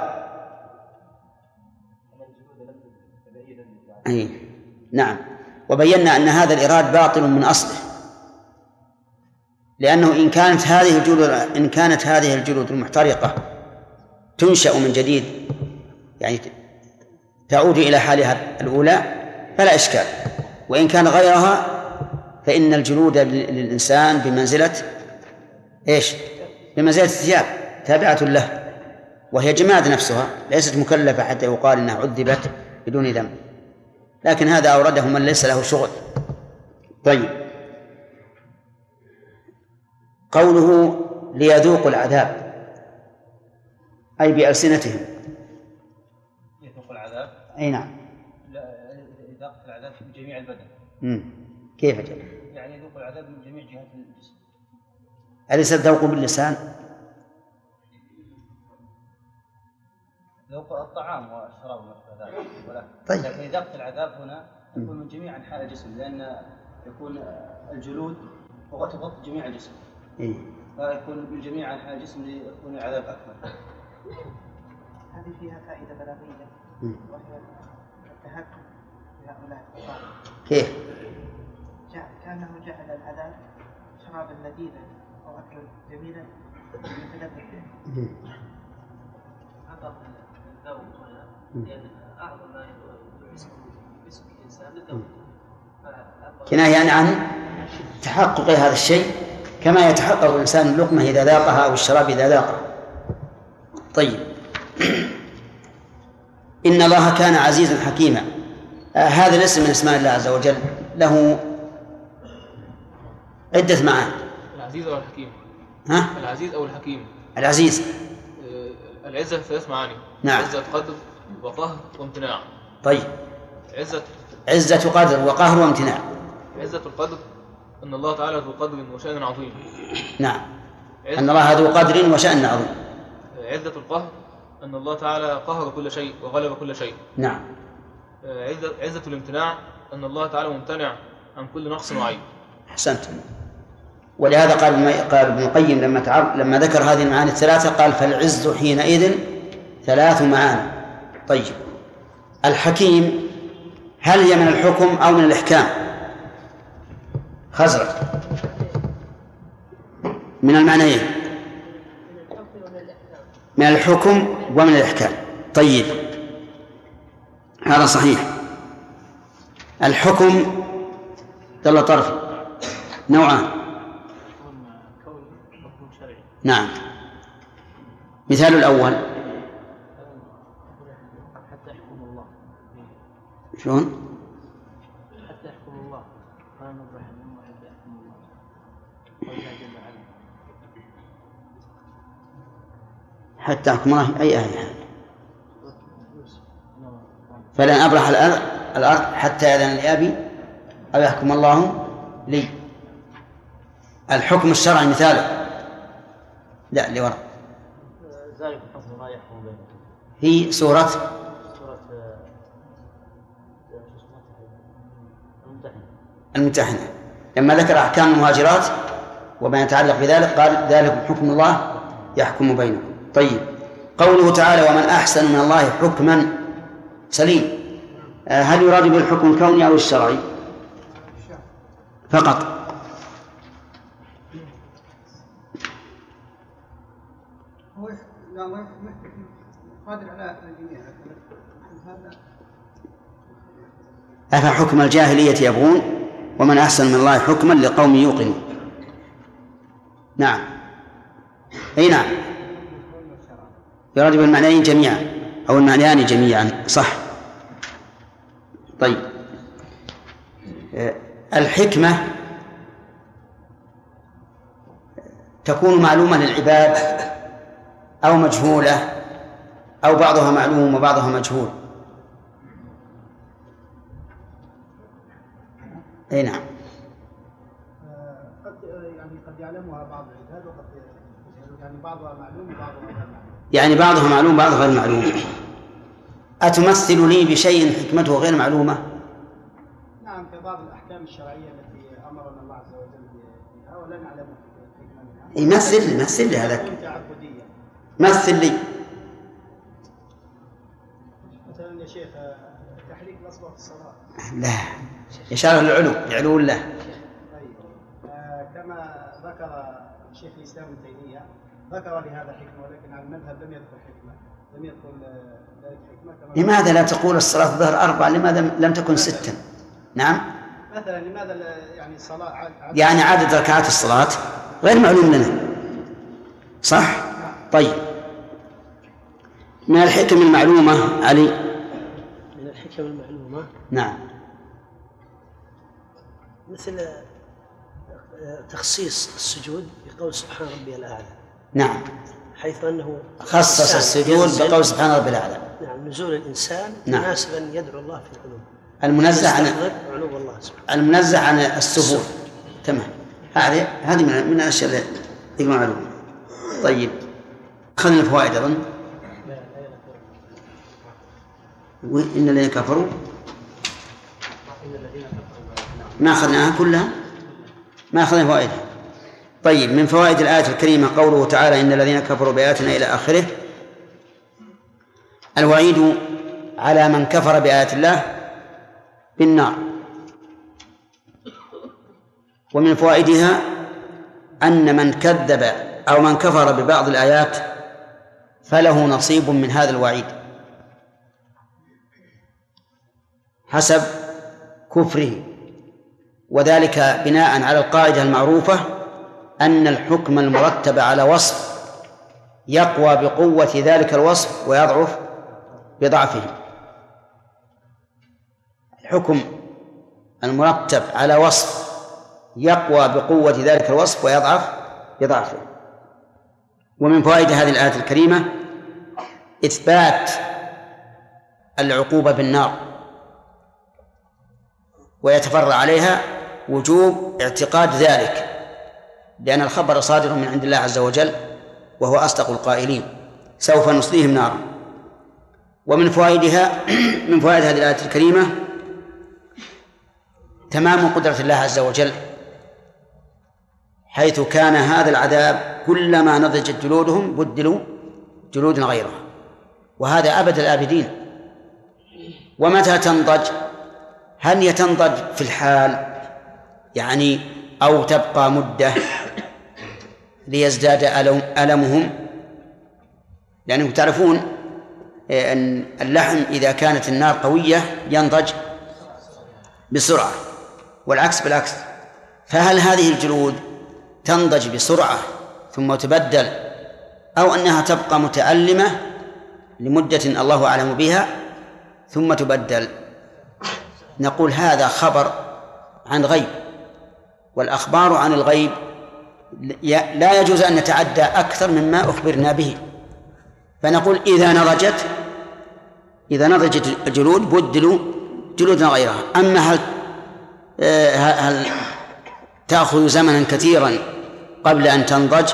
أي. نعم. وبينا أن هذا الإيراد باطل من أصله. لأنه إن كانت هذه الجلود إن كانت هذه الجلود المحترقة تنشأ من جديد يعني تعود إلى حالها الأولى فلا إشكال. وإن كان غيرها فإن الجلود لل- للإنسان بمنزلة إيش؟ بمنزلة الثياب تابعة له وهي جماد نفسها ليست مكلفة حتى يقال إنها عذبت بدون ذنب. لكن هذا أورده من ليس له شغل. طيب. قوله ليذوقوا العذاب أي بألسنتهم. يذوق العذاب؟ أي نعم. لا إذاقة العذاب في جميع البدن. مم. كيف جل يعني يذوق العذاب من جميع جهات الجسم. أليس الذوق باللسان؟ ذوق الطعام والشراب. طيب. لكن إذاقة العذاب هنا تكون من جميع أنحاء الجسم لأن يكون الجلود تغطي جميع الجسم إيه. فيكون من جميع أنحاء الجسم ليكون العذاب أكثر هذه فيها فائدة بلاغية مم. وهي التهكم كيف؟ جعل كانه جعل العذاب شرابا لذيذا أو اكلا جميلا يتلذذ به هذا الذوق لأن اعظم ما الانسان كناية يعني عن تحقق هذا الشيء كما يتحقق الإنسان اللقمة إذا ذاقها أو الشراب إذا ذاقه. طيب. إن الله كان عزيزا حكيما. آه هذا الاسم من أسماء الله عز وجل. له عدة معاني. العزيز أو الحكيم؟ ها؟ العزيز أو الحكيم؟ العزيز. آه، العزة ثلاث معاني. نعم. عزة قدر وقهر وامتناع. طيب. عزة. عزة قدر وقهر وامتناع. عزة القدر أن الله تعالى ذو قدر وشأن عظيم. نعم. أن الله ذو قدر وشأن عظيم. عزة القهر أن الله تعالى قهر كل شيء وغلب كل شيء. نعم. آه، عزة, عزة الامتناع أن الله تعالى ممتنع عن كل نقص وعيب. أحسنت ولهذا قال قال ابن القيم لما. لما ذكر هذه المعاني الثلاثة قال فالعز حينئذ ثلاث معاني. طيب. الحكيم هل هي من الحكم أو من الإحكام؟ خزرج. من المعنيين. من الحكم ومن الإحكام. طيب. هذا صحيح. الحكم دل طرف. نوعان. نعم. مثال الأول. شلون؟ حتى يحكم الله. قال نبرح الأمة حتى يحكم الله. قال جل وعلا حتى يحكم الله أي آية. فلن أبرح الأرض الأرض حتى يأذن لأبي أو يحكم الله لي. الحكم الشرعي مثاله. لا اللي وراء ذلك حكم الله يحكم بينهم في سورة الممتحنة. لما ذكر أحكام المهاجرات وما يتعلق بذلك قال ذلك حكم الله يحكم بينكم. طيب قوله تعالى ومن أحسن من الله حكما سليم. آه، هل يراد بالحكم الكوني أو الشرعي؟ فقط. أفحكم الجاهلية يبغون؟ ومن أحسن من الله حكما لقوم يوقنون. نعم. أي نعم. يراد بالمعنيين جميعا أو المعنيان جميعا صح. طيب. آه، الحكمة تكون معلومة للعباد أو مجهولة أو بعضها معلوم وبعضها مجهول. أي نعم. قد يعني قد يعلمها بعض العباد وقد. يعني بعضها معلوم وبعضها غير معلوم. يعني بعضها معلوم بعضها غير معلوم. أتمثل لي بشيء حكمته غير معلومة؟ نعم في بعض الأحكام الشرعية التي أمرنا الله عز وجل بها ولا نعلم الحكمه منها يمثل لي مثل لي هذا تكون تعبدية. مثل لي. مثلا يا شيخ تحريك الاصبع في الصلاة. لا. إشارة للعلو لعلو الله كما ذكر شيخ الإسلام ابن تيمية ذكر لهذا حكمة ولكن على المذهب لم يذكر حكمة لم يذكر ذلك حكمة كما لماذا لا تقول الصلاة الظهر أربعة؟ لماذا لم تكن ستا نعم. مثلا لماذا يعني الصلاه عاد عاد- يعني عدد ركعات الصلاة غير معلوم لنا. صح؟ طيب. من الحكم المعلومة علي؟ من الحكم المعلومة؟ نعم. مثل آه، تخصيص السجود بقول سبحان ربي الأعلى. نعم. حيث أنه خصص السجود بقول سبحان ربي الأعلى. نعم نزول الإنسان نعم. يناسب أن يدعو الله في العلو المنزه عن علو الله سبحانه المنزه عن السفور. تمام. هذه هذه من من الاشياء اللي هي معلومه طيب. اخذنا الفوائد أظن. وإن الذين كفروا ما أخذناها كلها؟ ما أخذنا فوائدها. طيب من فوائد الآية الكريمة قوله تعالى إن الذين كفروا بآياتنا إلى آخره الوعيد على من كفر بآيات الله بالنار. ومن فوائدها أن من كذب أو من كفر ببعض الآيات فله نصيب من هذا الوعيد. حسب كفره. وذلك بناء على القاعدة المعروفة أن الحكم المرتب على وصف يقوى بقوة ذلك الوصف ويضعف بضعفه. الحكم المرتب على وصف يقوى بقوة ذلك الوصف ويضعف بضعفه. ومن فوائد هذه الآية الكريمة إثبات العقوبة بالنار ويتفرع عليها وجوب اعتقاد ذلك لأن الخبر صادر من عند الله عز وجل وهو أصدق القائلين سوف نصليهم نارا. ومن فوائدها من فوائد هذه الآية الكريمة تمام قدرة الله عز وجل حيث كان هذا العذاب كلما نضجت جلودهم بدلوا جلودا غيرها. وهذا أبد الآبدين. ومتى تنضج؟ هل هي تنضج في الحال؟ يعني أو تبقى مدة ليزداد ألم ألمهم. لأنكم تعرفون أن اللحم إذا كانت النار قوية ينضج بسرعة والعكس بالعكس. فهل هذه الجلود تنضج بسرعة ثم تبدل أو أنها تبقى متألمة لمدة الله أعلم بها ثم تبدل؟ نقول هذا خبر عن غيب. والأخبار عن الغيب لا يجوز أن نتعدى أكثر مما أخبرنا به. فنقول إذا نضجت إذا نضجت الجلود بدلوا جلودا غيرها. أما هل آه، هل تأخذ زمنا كثيرا قبل أن تنضج؟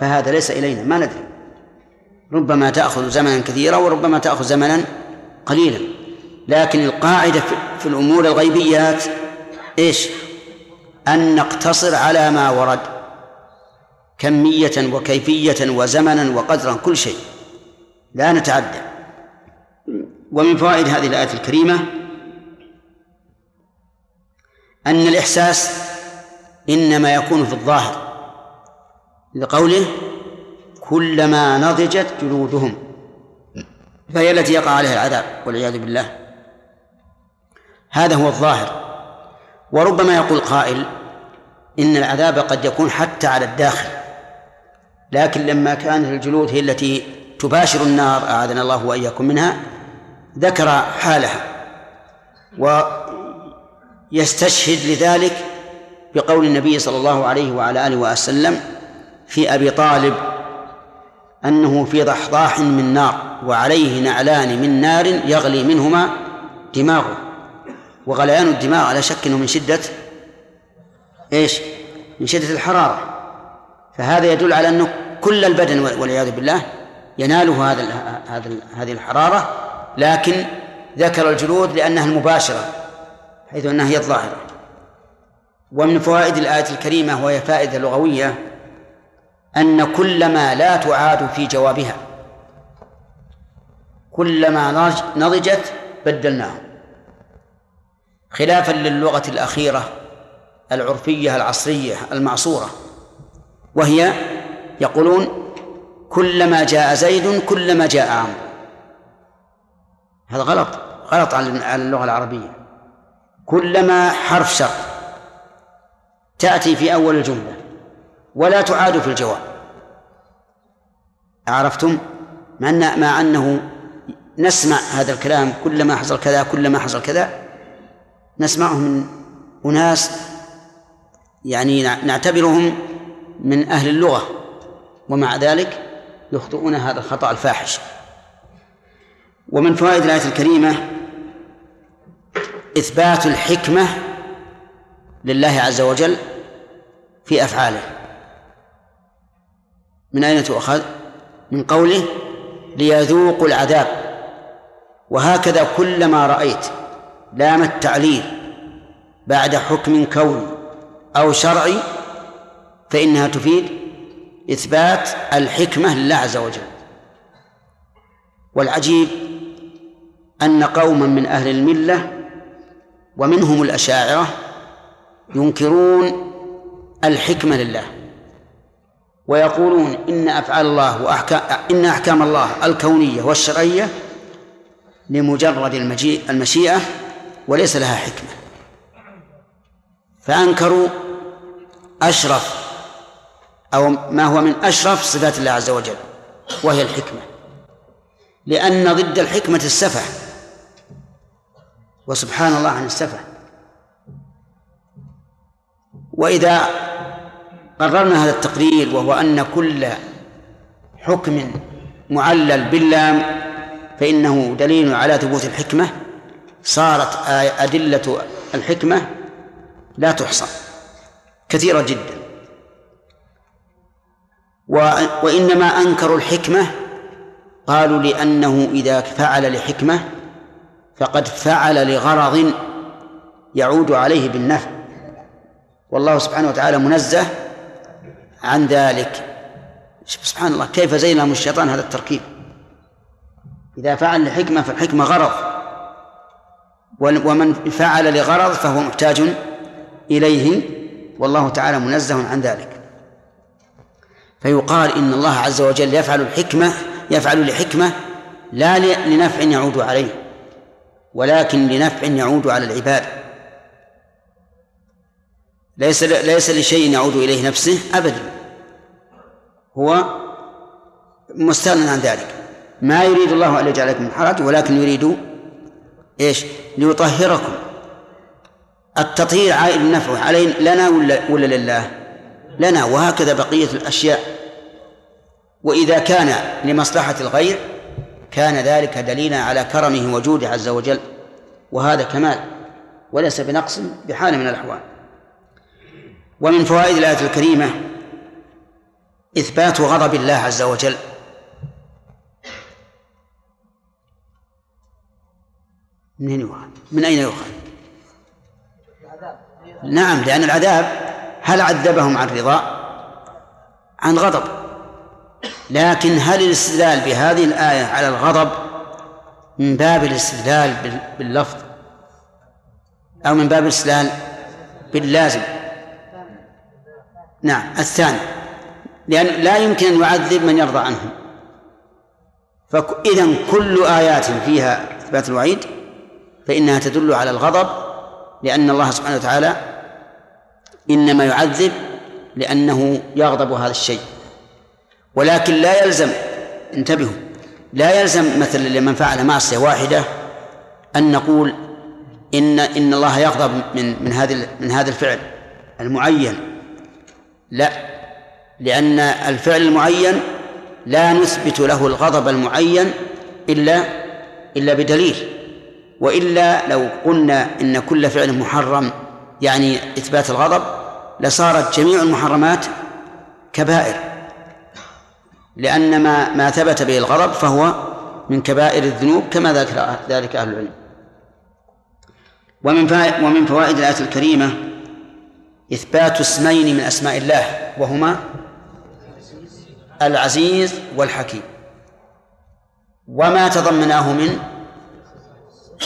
فهذا ليس إلينا ما ندري. ربما تأخذ زمنا كثيرا وربما تأخذ زمنا قليلا. لكن القاعدة في الأمور الغيبيات إيش؟ أن نقتصر على ما ورد كمية وكيفية وزمنا وقدرا كل شيء. لا نتعدى. ومن فوائد هذه الآية الكريمة أن الإحساس إنما يكون في الظاهر لقوله كلما نضجت جلودهم فهي التي يقع عليها العذاب والعياذ بالله. هذا هو الظاهر. وربما يقول قائل إن العذاب قد يكون حتى على الداخل لكن لما كانت الجلود هي التي تباشر النار أعاذنا الله وإياكم منها ذكر حالها ويستشهد لذلك بقول النبي صلى الله عليه وعلى آله وسلم في أبي طالب أنه في ضحضاح من نار وعليه نعلان من نار يغلي منهما دماغه. وغليان الدماغ على شك إنه من شدة إيش؟ من شدة الحرارة. فهذا يدل على انه كل البدن والعياذ بالله يناله هذا هذا هذه الحرارة لكن ذكر الجلود لأنها المباشرة حيث أنها هي الظاهرة. ومن فوائد الآية الكريمة وهي فائدة لغوية أن كل ما لا تعاد في جوابها كلما نضجت بدلناه. خلافا للغة الأخيرة العرفية العصرية المعصورة وهي يقولون كلما جاء زيد كلما جاء عمرو. هذا غلط غلط على اللغة العربية. كلما حرف شرط تأتي في أول الجملة ولا تعاد في الجواب. عرفتم؟ مع أنه نسمع هذا الكلام كلما حصل كذا كلما حصل كذا. نسمعه من أناس يعني نعتبرهم من أهل اللغة ومع ذلك يخطئون هذا الخطأ الفاحش. ومن فوائد الآية الكريمة إثبات الحكمة لله عز وجل في أفعاله. من أين تؤخذ؟ من قوله ليذوقوا العذاب. وهكذا كلما رأيت. لام التعليل بعد حكم كوني أو شرعي فإنها تفيد إثبات الحكمة لله عز وجل. والعجيب أن قوما من أهل الملة ومنهم الأشاعرة ينكرون الحكمة لله ويقولون إن أفعال الله وأحكام إن أحكام الله الكونية والشرعية لمجرد المجيء المشيئة وليس لها حكمة. فأنكروا أشرف أو ما هو من أشرف صفات الله عز وجل وهي الحكمة. لأن ضد الحكمة السفه. وسبحان الله عن السفه. وإذا قررنا هذا التقرير وهو أن كل حكم معلل باللام فإنه دليل على ثبوت الحكمة. صارت أدلة الحكمة لا تحصى كثيرة جدا. وإنما أنكروا الحكمة قالوا لأنه إذا فعل لحكمة فقد فعل لغرض يعود عليه بالنفع. والله سبحانه وتعالى منزه عن ذلك. سبحان الله كيف زين الشيطان هذا التركيب؟ إذا فعل لحكمة فالحكمة غرض. ومن فعل لغرض فهو محتاج إليه والله تعالى منزه عن ذلك. فيقال إن الله عز وجل يفعل الحكمة يفعل لحكمة لا لنفع يعود عليه ولكن لنفع يعود على العباد. ليس ليس لشيء يعود إليه نفسه أبدا. هو مستغنى عن ذلك. ما يريد الله أن يجعلكم من حرج ولكن يريد إيش؟ ليطهركم. التطهير عائد النفع علينا لنا ولا ولا لله؟ لنا. وهكذا بقية الأشياء. وإذا كان لمصلحة الغير كان ذلك دليلا على كرمه وجوده عز وجل. وهذا كمال. وليس بنقص بحال من الأحوال. ومن فوائد الآية الكريمة إثبات غضب الله عز وجل. من يؤخذ؟ من أين يؤخذ؟ نعم لأن العذاب هل عذبهم عن رضا؟ عن غضب لكن هل الاستدلال بهذه الآية على الغضب من باب الاستدلال باللفظ أو من باب الاستدلال باللازم نعم الثاني لأن لا يمكن أن يعذب من يرضى عنه فإذا كل آيات فيها إثبات الوعيد فإنها تدل على الغضب لأن الله سبحانه وتعالى إنما يعذب لأنه يغضب هذا الشيء. ولكن لا يلزم انتبهوا لا يلزم مثلا لمن فعل معصية واحدة أن نقول إن إن الله يغضب من من هذا من هذا الفعل المعين. لا لأن الفعل المعين لا نثبت له الغضب المعين إلا إلا بدليل. وإلا لو قلنا إن كل فعل محرم يعني إثبات الغضب لصارت جميع المحرمات كبائر. لأن ما ما ثبت به الغضب فهو من كبائر الذنوب كما ذكر ذلك أهل العلم. ومن ومن فوائد الآية الكريمة إثبات اسمين من أسماء الله وهما العزيز والحكيم. وما تضمناه من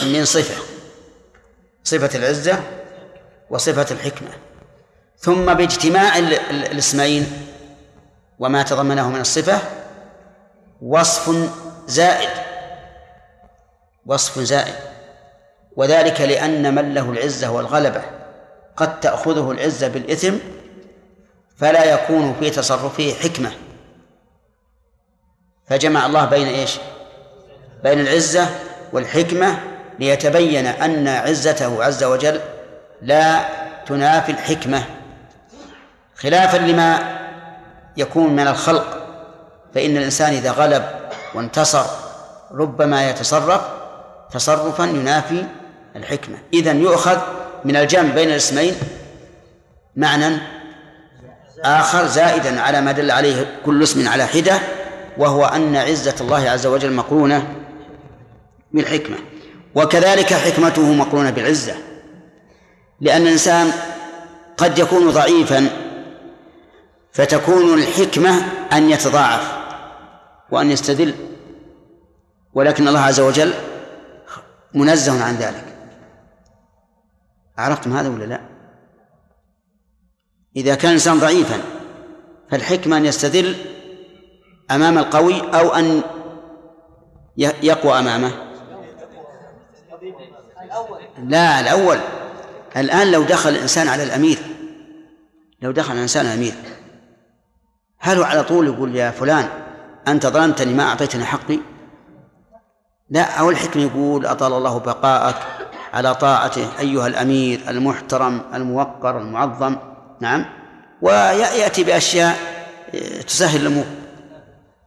من صفة صفة العزة وصفة الحكمة. ثم باجتماع الاسمين وما تضمنه من الصفة وصف زائد وصف زائد. وذلك لأن من له العزة والغلبة قد تأخذه العزة بالإثم فلا يكون في تصرفه حكمة. فجمع الله بين إيش؟ بين العزة والحكمة ليتبين أن عزته عز وجل لا تنافي الحكمة خلافا لما يكون من الخلق. فإن الإنسان إذا غلب وانتصر ربما يتصرف تصرفا ينافي الحكمة. إذا يؤخذ من الجمع بين الاسمين معنى آخر زائدا على ما دل عليه كل اسم على حدة وهو أن عزة الله عز وجل مقرونة بالحكمة. وكذلك حكمته مقرونة بالعزة. لأن الإنسان قد يكون ضعيفا فتكون الحكمة أن يتضاعف وأن يستذل ولكن الله عز وجل منزه عن ذلك. عرفتم هذا ولا لا؟ إذا كان الإنسان ضعيفا فالحكمة أن يستدل أمام القوي أو أن يقوى أمامه. لا الأول. الآن لو دخل الإنسان على الأمير لو دخل الإنسان على الأمير هل هو على طول يقول يا فلان أنت ظلمتني ما أعطيتني حقي؟ لا أو الحكم يقول أطال الله بقاءك على طاعته أيها الأمير المحترم الموقر المعظم. نعم. ويأتي بأشياء تسهل الأمور.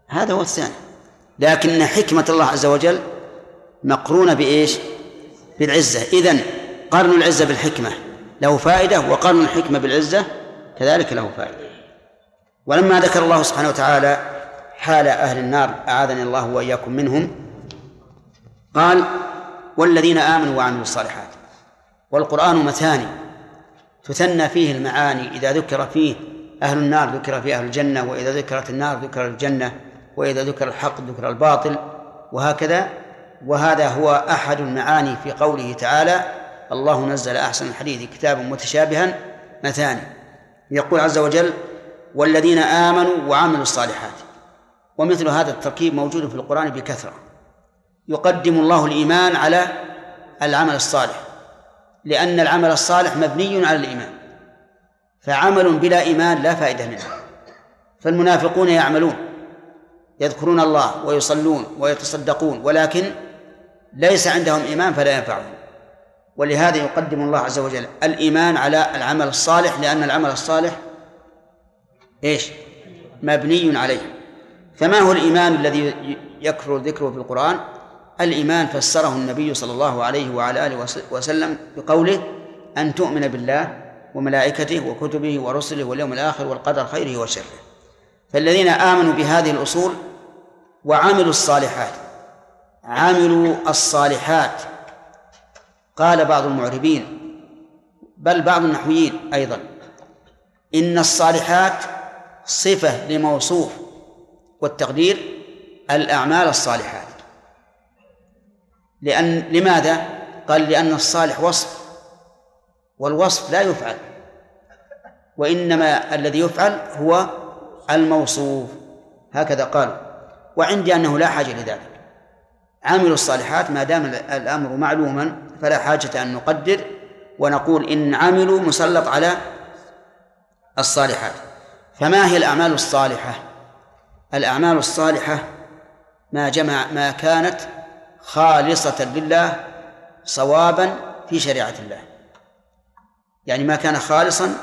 هذا هو الثاني. لكن حكمة الله عز وجل مقرونة بإيش؟ بالعزة. إذن قرن العزة بالحكمة. له فائدة وقرن الحكمة بالعزة كذلك له فائدة. ولما ذكر الله سبحانه وتعالى حال أهل النار أعاذني الله وإياكم منهم قال والذين آمنوا وعملوا الصالحات. والقرآن مثاني تثنى فيه المعاني. إذا ذكر فيه أهل النار ذكر فيه أهل الجنة وإذا ذكرت النار ذكر الجنة وإذا ذكر الحق ذكر الباطل وهكذا وهذا هو أحد المعاني في قوله تعالى الله نزل أحسن الحديث كتابا متشابها مثاني يقول عز وجل والذين آمنوا وعملوا الصالحات ومثل هذا التركيب موجود في القرآن بكثرة. يقدم الله الإيمان على العمل الصالح لأن العمل الصالح مبني على الإيمان. فعمل بلا إيمان لا فائدة منه. فالمنافقون يعملون يذكرون الله ويصلون ويتصدقون ولكن ليس عندهم إيمان فلا ينفعهم ولهذا يقدم الله عز وجل الإيمان على العمل الصالح لأن العمل الصالح إيش؟ مبني عليه فما هو الإيمان الذي يكثر ذكره في القرآن؟ الإيمان فسره النبي صلى الله عليه وعلى آله وسلم بقوله أن تؤمن بالله وملائكته وكتبه ورسله واليوم الآخر والقدر خيره وشره فالذين آمنوا بهذه الأصول وعملوا الصالحات عملوا الصالحات. قال بعض المعربين بل بعض النحويين أيضا إن الصالحات صفة لموصوف والتقدير الأعمال الصالحات. لأن لماذا؟ قال لأن الصالح وصف والوصف لا يفعل وإنما الذي يفعل هو الموصوف. هكذا قالوا وعندي أنه لا حاجة لذلك. عملوا الصالحات ما دام الأمر معلوما فلا حاجة أن نقدر ونقول إن عملوا مسلط على الصالحات. فما هي الأعمال الصالحة؟ الأعمال الصالحة ما جمع ما كانت خالصة لله صوابا في شريعة الله. يعني ما كان خالصا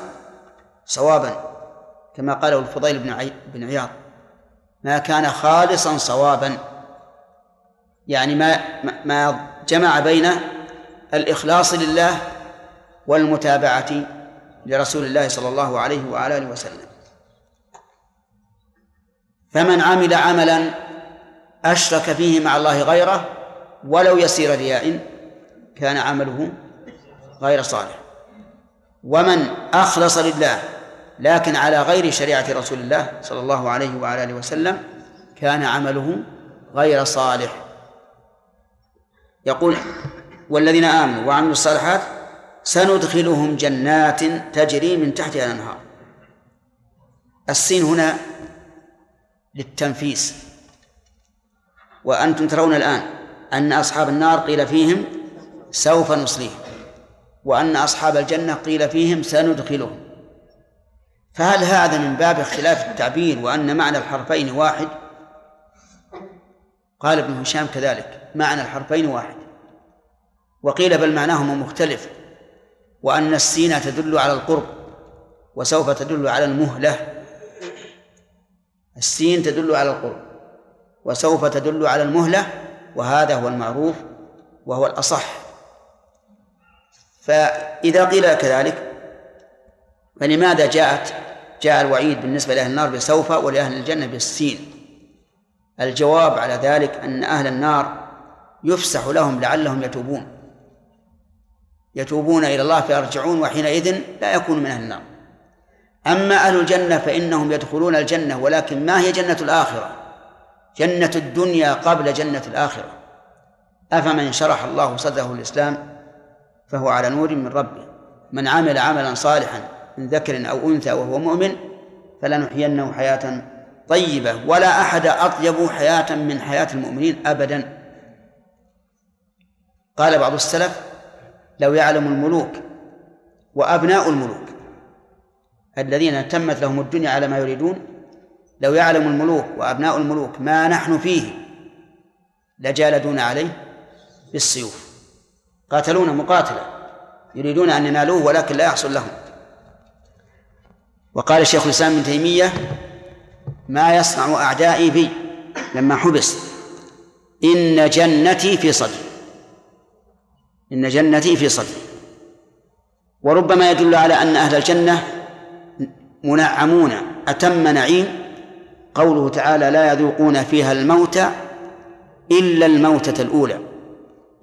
صوابا كما قاله الفضيل بن بن عياض. ما كان خالصا صوابا يعني ما ما جمع بين الإخلاص لله والمتابعة لرسول الله صلى الله عليه وعلى آله وسلم. فمن عمل عملا أشرك فيه مع الله غيره ولو يسير رياء كان عمله غير صالح. ومن أخلص لله لكن على غير شريعة رسول الله صلى الله عليه وعلى آله وسلم كان عمله غير صالح. يقول والذين آمنوا وعملوا الصالحات سندخلهم جنات تجري من تحتها الأنهار. السين هنا للتنفيس. وأنتم ترون الآن أن أصحاب النار قيل فيهم سوف نصليهم. وأن أصحاب الجنة قيل فيهم سندخلهم. فهل هذا من باب اختلاف التعبير وأن معنى الحرفين واحد؟ قال ابن هشام كذلك. معنى الحرفين واحد. وقيل بل معناهما مختلف وأن السين تدل على القرب وسوف تدل على المهلة. السين تدل على القرب وسوف تدل على المهلة وهذا هو المعروف وهو الأصح. فإذا قيل كذلك فلماذا جاءت جاء الوعيد بالنسبة لأهل النار بسوف ولأهل الجنة بالسين؟ الجواب على ذلك أن أهل النار يفسح لهم لعلهم يتوبون. يتوبون إلى الله فيرجعون وحينئذ لا يكون من أهل النار. أما أهل الجنة فإنهم يدخلون الجنة ولكن ما هي جنة الآخرة؟ جنة الدنيا قبل جنة الآخرة. أفمن شرح الله صدره الإسلام فهو على نور من ربه. من عمل عملا صالحا من ذكر أو أنثى وهو مؤمن فلنحيينه حياة طيبة ولا أحد أطيب حياة من حياة المؤمنين أبدا. قال بعض السلف لو يعلم الملوك وأبناء الملوك الذين تمت لهم الدنيا على ما يريدون لو يعلم الملوك وأبناء الملوك ما نحن فيه لجالدون عليه بالسيوف. قاتلون مقاتلة يريدون أن ينالوه ولكن لا يحصل لهم. وقال الشيخ الإسلام ابن تيمية ما يصنع أعدائي بي لما حبس. إن جنتي في صدري. إن جنتي في صدري. وربما يدل على أن أهل الجنة منعمون أتم نعيم. قوله تعالى لا يذوقون فيها الموت إلا الموتة الأولى.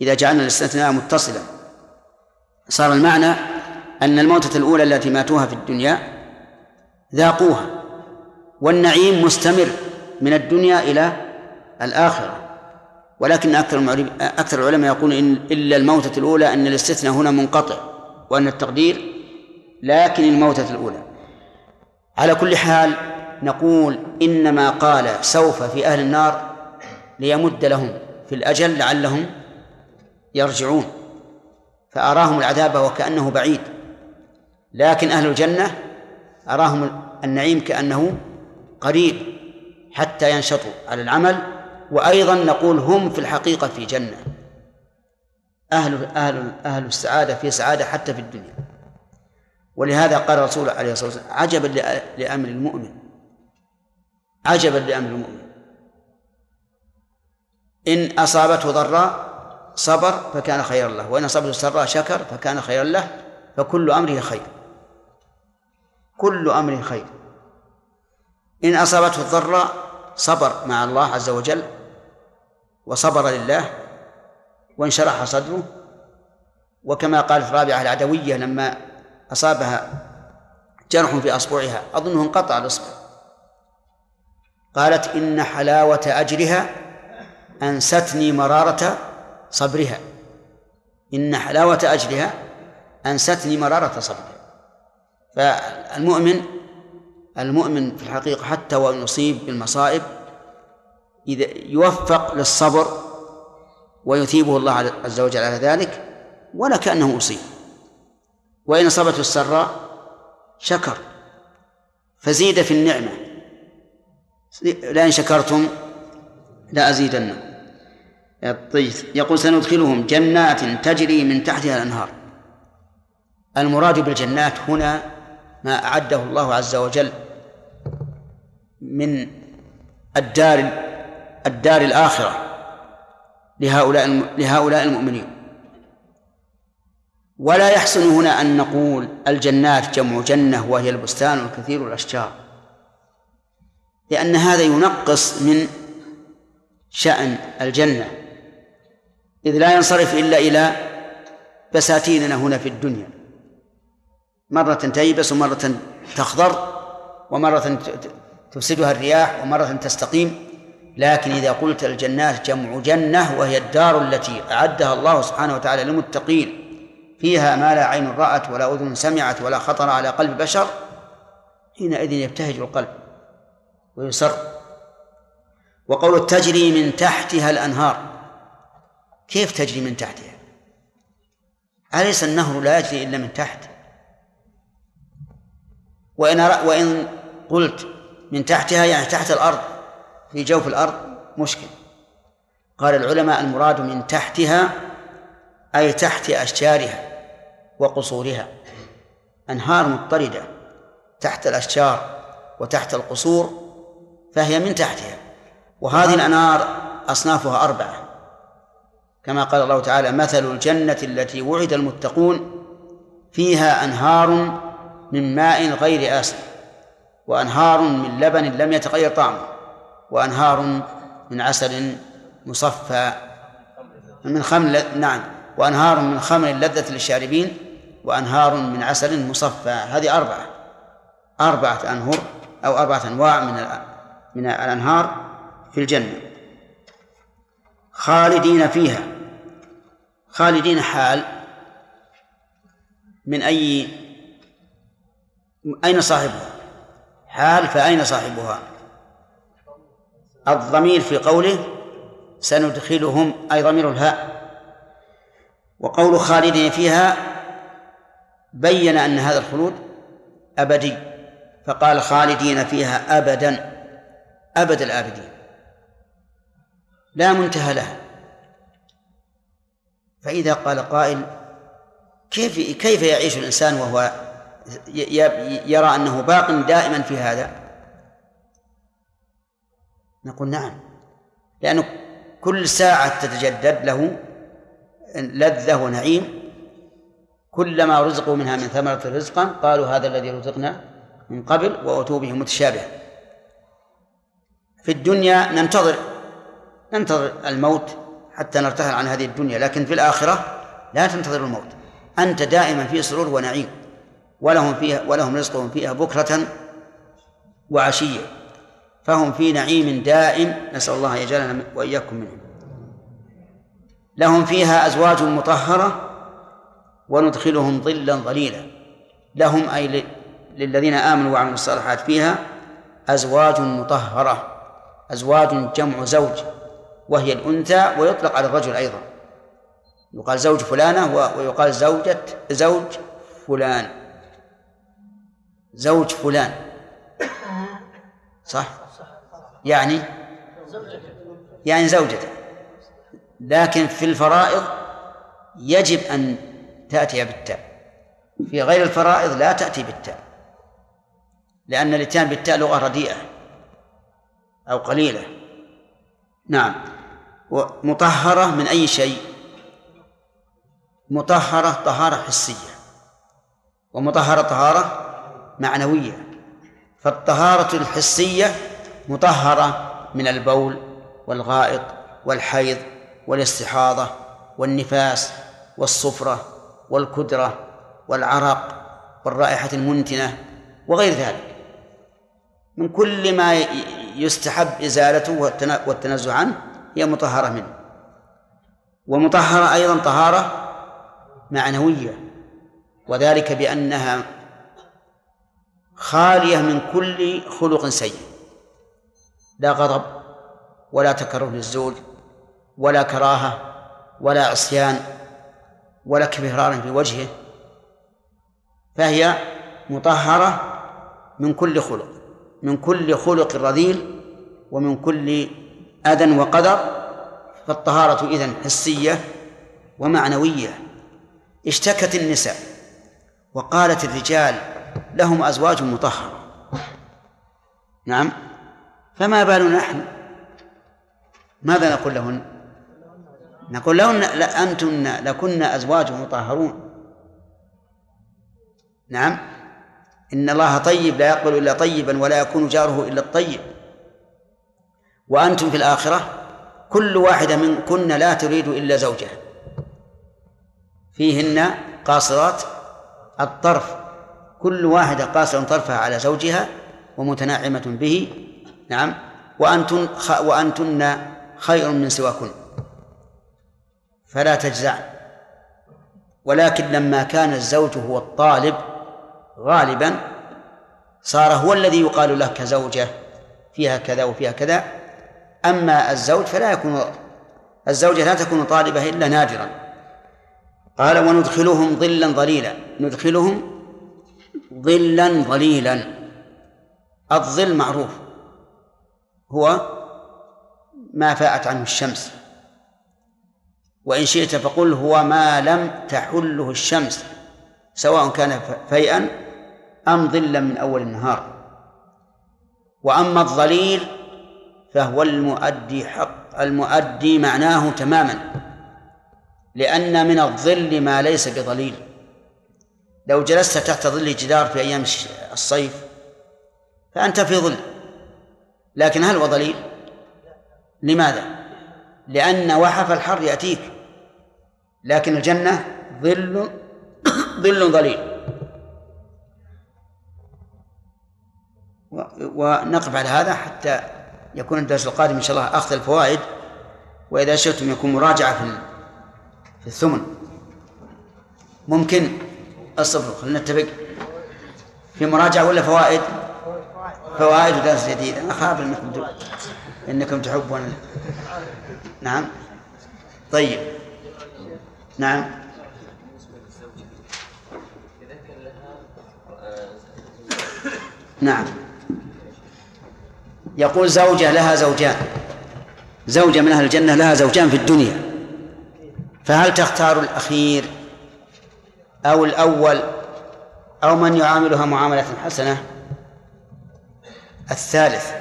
إذا جعلنا الاستثناء متصلا. صار المعنى أن الموتة الأولى التي ماتوها في الدنيا ذاقوها والنعيم مستمر من الدنيا إلى الآخرة. ولكن أكثر أكثر العلماء يقولون إن إلا الموتة الأولى أن الاستثناء هنا منقطع وأن التقدير لكن الموتة الأولى. على كل حال نقول إنما قال سوف في أهل النار ليمد لهم في الأجل لعلهم يرجعون. فأراهم العذاب وكأنه بعيد. لكن أهل الجنة أراهم النعيم كأنه قريب حتى ينشطوا على العمل وأيضا نقول هم في الحقيقة في جنة. أهل أهل أهل السعادة في سعادة حتى في الدنيا. ولهذا قال الرسول عليه الصلاة والسلام عجبا لأمر المؤمن. عجبا لأمر المؤمن. إن أصابته ضراء صبر فكان خيرا له. وإن أصابته سراء شكر فكان خيرا له. فكل أمره خير. كل أمره خير. إن أصابته الضراء صبر مع الله عز وجل. وصبر لله وانشرح صدره. وكما قالت رابعة العدوية لما أصابها جرح في أصبعها أظنه انقطع الإصبع. قالت إن حلاوة أجرها أنستني مرارة صبرها. إن حلاوة أجرها أنستني مرارة صبرها. فالمؤمن المؤمن في الحقيقة حتى وإن يصيب بالمصائب إذا يوفق للصبر ويثيبه الله عز وجل على ذلك ولا كأنه أصيب. وإن أصابته السراء شكر. فزيد في النعمة. لئن شكرتم لأزيدنكم طيب يقول سندخلهم جنات تجري من تحتها الأنهار. المراد بالجنات هنا ما أعده الله عز وجل من الدار الدار الآخرة لهؤلاء لهؤلاء المؤمنين. ولا يحسن هنا أن نقول الجنات جمع جنة وهي البستان الكثير الأشجار لأن هذا ينقص من شأن الجنة إذ لا ينصرف إلا إلى بساتيننا هنا في الدنيا. مرة تيبس ومرة تخضر ومرة تفسدها الرياح ومرة تستقيم. لكن إذا قلت الجنات جمع جنة وهي الدار التي أعدها الله سبحانه وتعالى للمتقين فيها ما لا عين رأت ولا أذن سمعت ولا خطر على قلب بشر حينئذ يبتهج القلب ويسر. وقول تجري من تحتها الأنهار كيف تجري من تحتها؟ أليس النهر لا يجري إلا من تحت؟ وإن وإن قلت من تحتها يعني تحت الأرض في جوف الأرض مشكل. قال العلماء المراد من تحتها أي تحت أشجارها وقصورها. أنهار مضطردة تحت الأشجار وتحت القصور فهي من تحتها. وهذه الأنهار أصنافها أربعة. كما قال الله تعالى مثل الجنة التي وعد المتقون فيها أنهار من ماء غير آسن وأنهار من لبن لم يتغير طعمه. وأنهار من عسل مصفى. من خمر نعم. وأنهار من خمر لذة للشاربين وأنهار من عسل مصفى. هذه أربعة. أربعة أنهر أو أربعة أنواع من من الأنهار في الجنة. خالدين فيها. خالدين حال. من أي أين صاحبها؟ حال فأين صاحبها؟ الضمير في قوله سندخلهم أي ضمير الهاء. وقول خالدين فيها بين أن هذا الخلود أبدي فقال خالدين فيها أبدا أبد الآبدين. لا منتهى لها. فإذا قال قائل كيف كيف يعيش الإنسان وهو يرى أنه باق دائما في هذا؟ نقول نعم. لأنه كل ساعة تتجدد له لذة ونعيم. كلما رزقوا منها من ثمرة رزقا قالوا هذا الذي رزقنا من قبل وأتوا به متشابها في الدنيا ننتظر ننتظر الموت حتى نرتحل عن هذه الدنيا لكن في الآخرة لا تنتظر الموت. أنت دائما في سرور ونعيم ولهم فيها ولهم رزقهم فيها بكرة وعشية. فهم في نعيم دائم. نسأل الله أن يجعلنا وإياكم منهم. لهم فيها أزواج مطهرة وندخلهم ظلا ظليلا. لهم أي للذين آمنوا وعملوا الصالحات فيها أزواج مطهرة. أزواج جمع زوج وهي الأنثى ويطلق على الرجل أيضا. يقال زوج فلانة ويقال زوجة زوج فلان. زوج فلان. صح؟ يعني يعني زوجته. لكن في الفرائض يجب أن تأتي بالتاء. في غير الفرائض لا تأتي بالتاء. لأن الإتيان بالتاء لغة رديئة أو قليلة. نعم. ومطهرة من أي شيء؟ مطهرة طهارة حسية. ومطهرة طهارة معنوية. فالطهارة الحسية مطهرة من البول والغائط والحيض والاستحاضة والنفاس والصفرة والكدرة والعرق والرائحة المنتنة وغير ذلك. من كل ما يستحب إزالته والتنزه عنه هي مطهرة منه. ومطهرة أيضا طهارة معنوية وذلك بأنها خالية من كل خلق سيء. لا غضب ولا تكره للزوج ولا كراهة ولا عصيان ولا كفرار في وجهه فهي مطهرة من كل خلق من كل خلق رذيل ومن كل أذى وقدر فالطهارة إذن حسية ومعنوية. اشتكت النساء وقالت الرجال لهم أزواج مطهرة. نعم. فما بالنا نحن؟ ماذا نقول لهن؟ نقول لهن أنتن لكن أزواج مطهرون. نعم. إن الله طيب لا يقبل إلا طيبا ولا يكون جاره إلا الطيب. وأنتم في الآخرة كل واحدة منكن لا تريد إلا زوجها. فيهن قاصرات الطرف. كل واحدة قاصرة طرفها على زوجها ومتنعمة به. نعم. وأنتن وأنتن خير من سواكن. فلا تجزعن ولكن لما كان الزوج هو الطالب غالبا صار هو الذي يقال له كزوجة فيها كذا وفيها كذا. أما الزوج فلا يكون الزوجة لا تكون طالبة إلا نادرا. قال وندخلهم ظلا ظليلا. ندخلهم ظلا ظليلا. الظل معروف. هو ما فاءت عنه الشمس. وإن شئت فقل هو ما لم تحله الشمس سواء كان فيئا أم ظلا من أول النهار. وأما الظليل فهو المؤدي حق المؤدي معناه تماما لأن من الظل ما ليس بظليل. لو جلست تحت ظل جدار في أيام الصيف فأنت في ظل. لكن هل هو ظليل؟ لماذا؟ لأن وحف الحر يأتيك لكن الجنة ظل ظل ظليل ونقف على هذا حتى يكون الدرس القادم إن شاء الله أخذ الفوائد وإذا شئتم يكون مراجعة في في الثمن ممكن الصبر خلينا نتفق في مراجعة ولا فوائد؟ فوائد ودرس جديد. أنا أخاف أنكم أنكم تحبون. نعم. طيب. نعم. نعم. يقول زوجة لها زوجان. زوجة من أهل الجنة لها زوجان في الدنيا. فهل تختار الأخير أو الأول أو من يعاملها معاملة حسنة؟ الثالث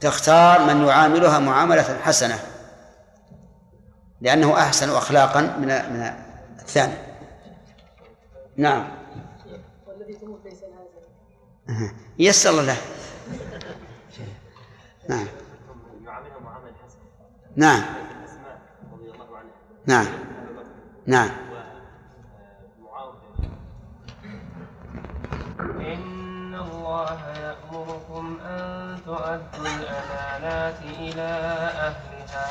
تختار من يعاملها معاملة حسنة لأنه أحسن أخلاقا من من الثاني. نعم. يسر الله له. نعم. نعم. نعم. نعم. الله يأمركم أن تؤدوا الأمانات إلى أهلها.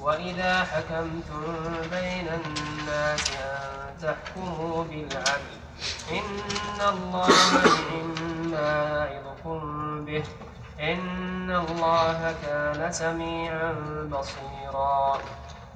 وإذا حكمتم بين الناس أن تحكموا بالعدل إن الله نعم ما يعظكم به. إن الله كان سميعا بصيرا.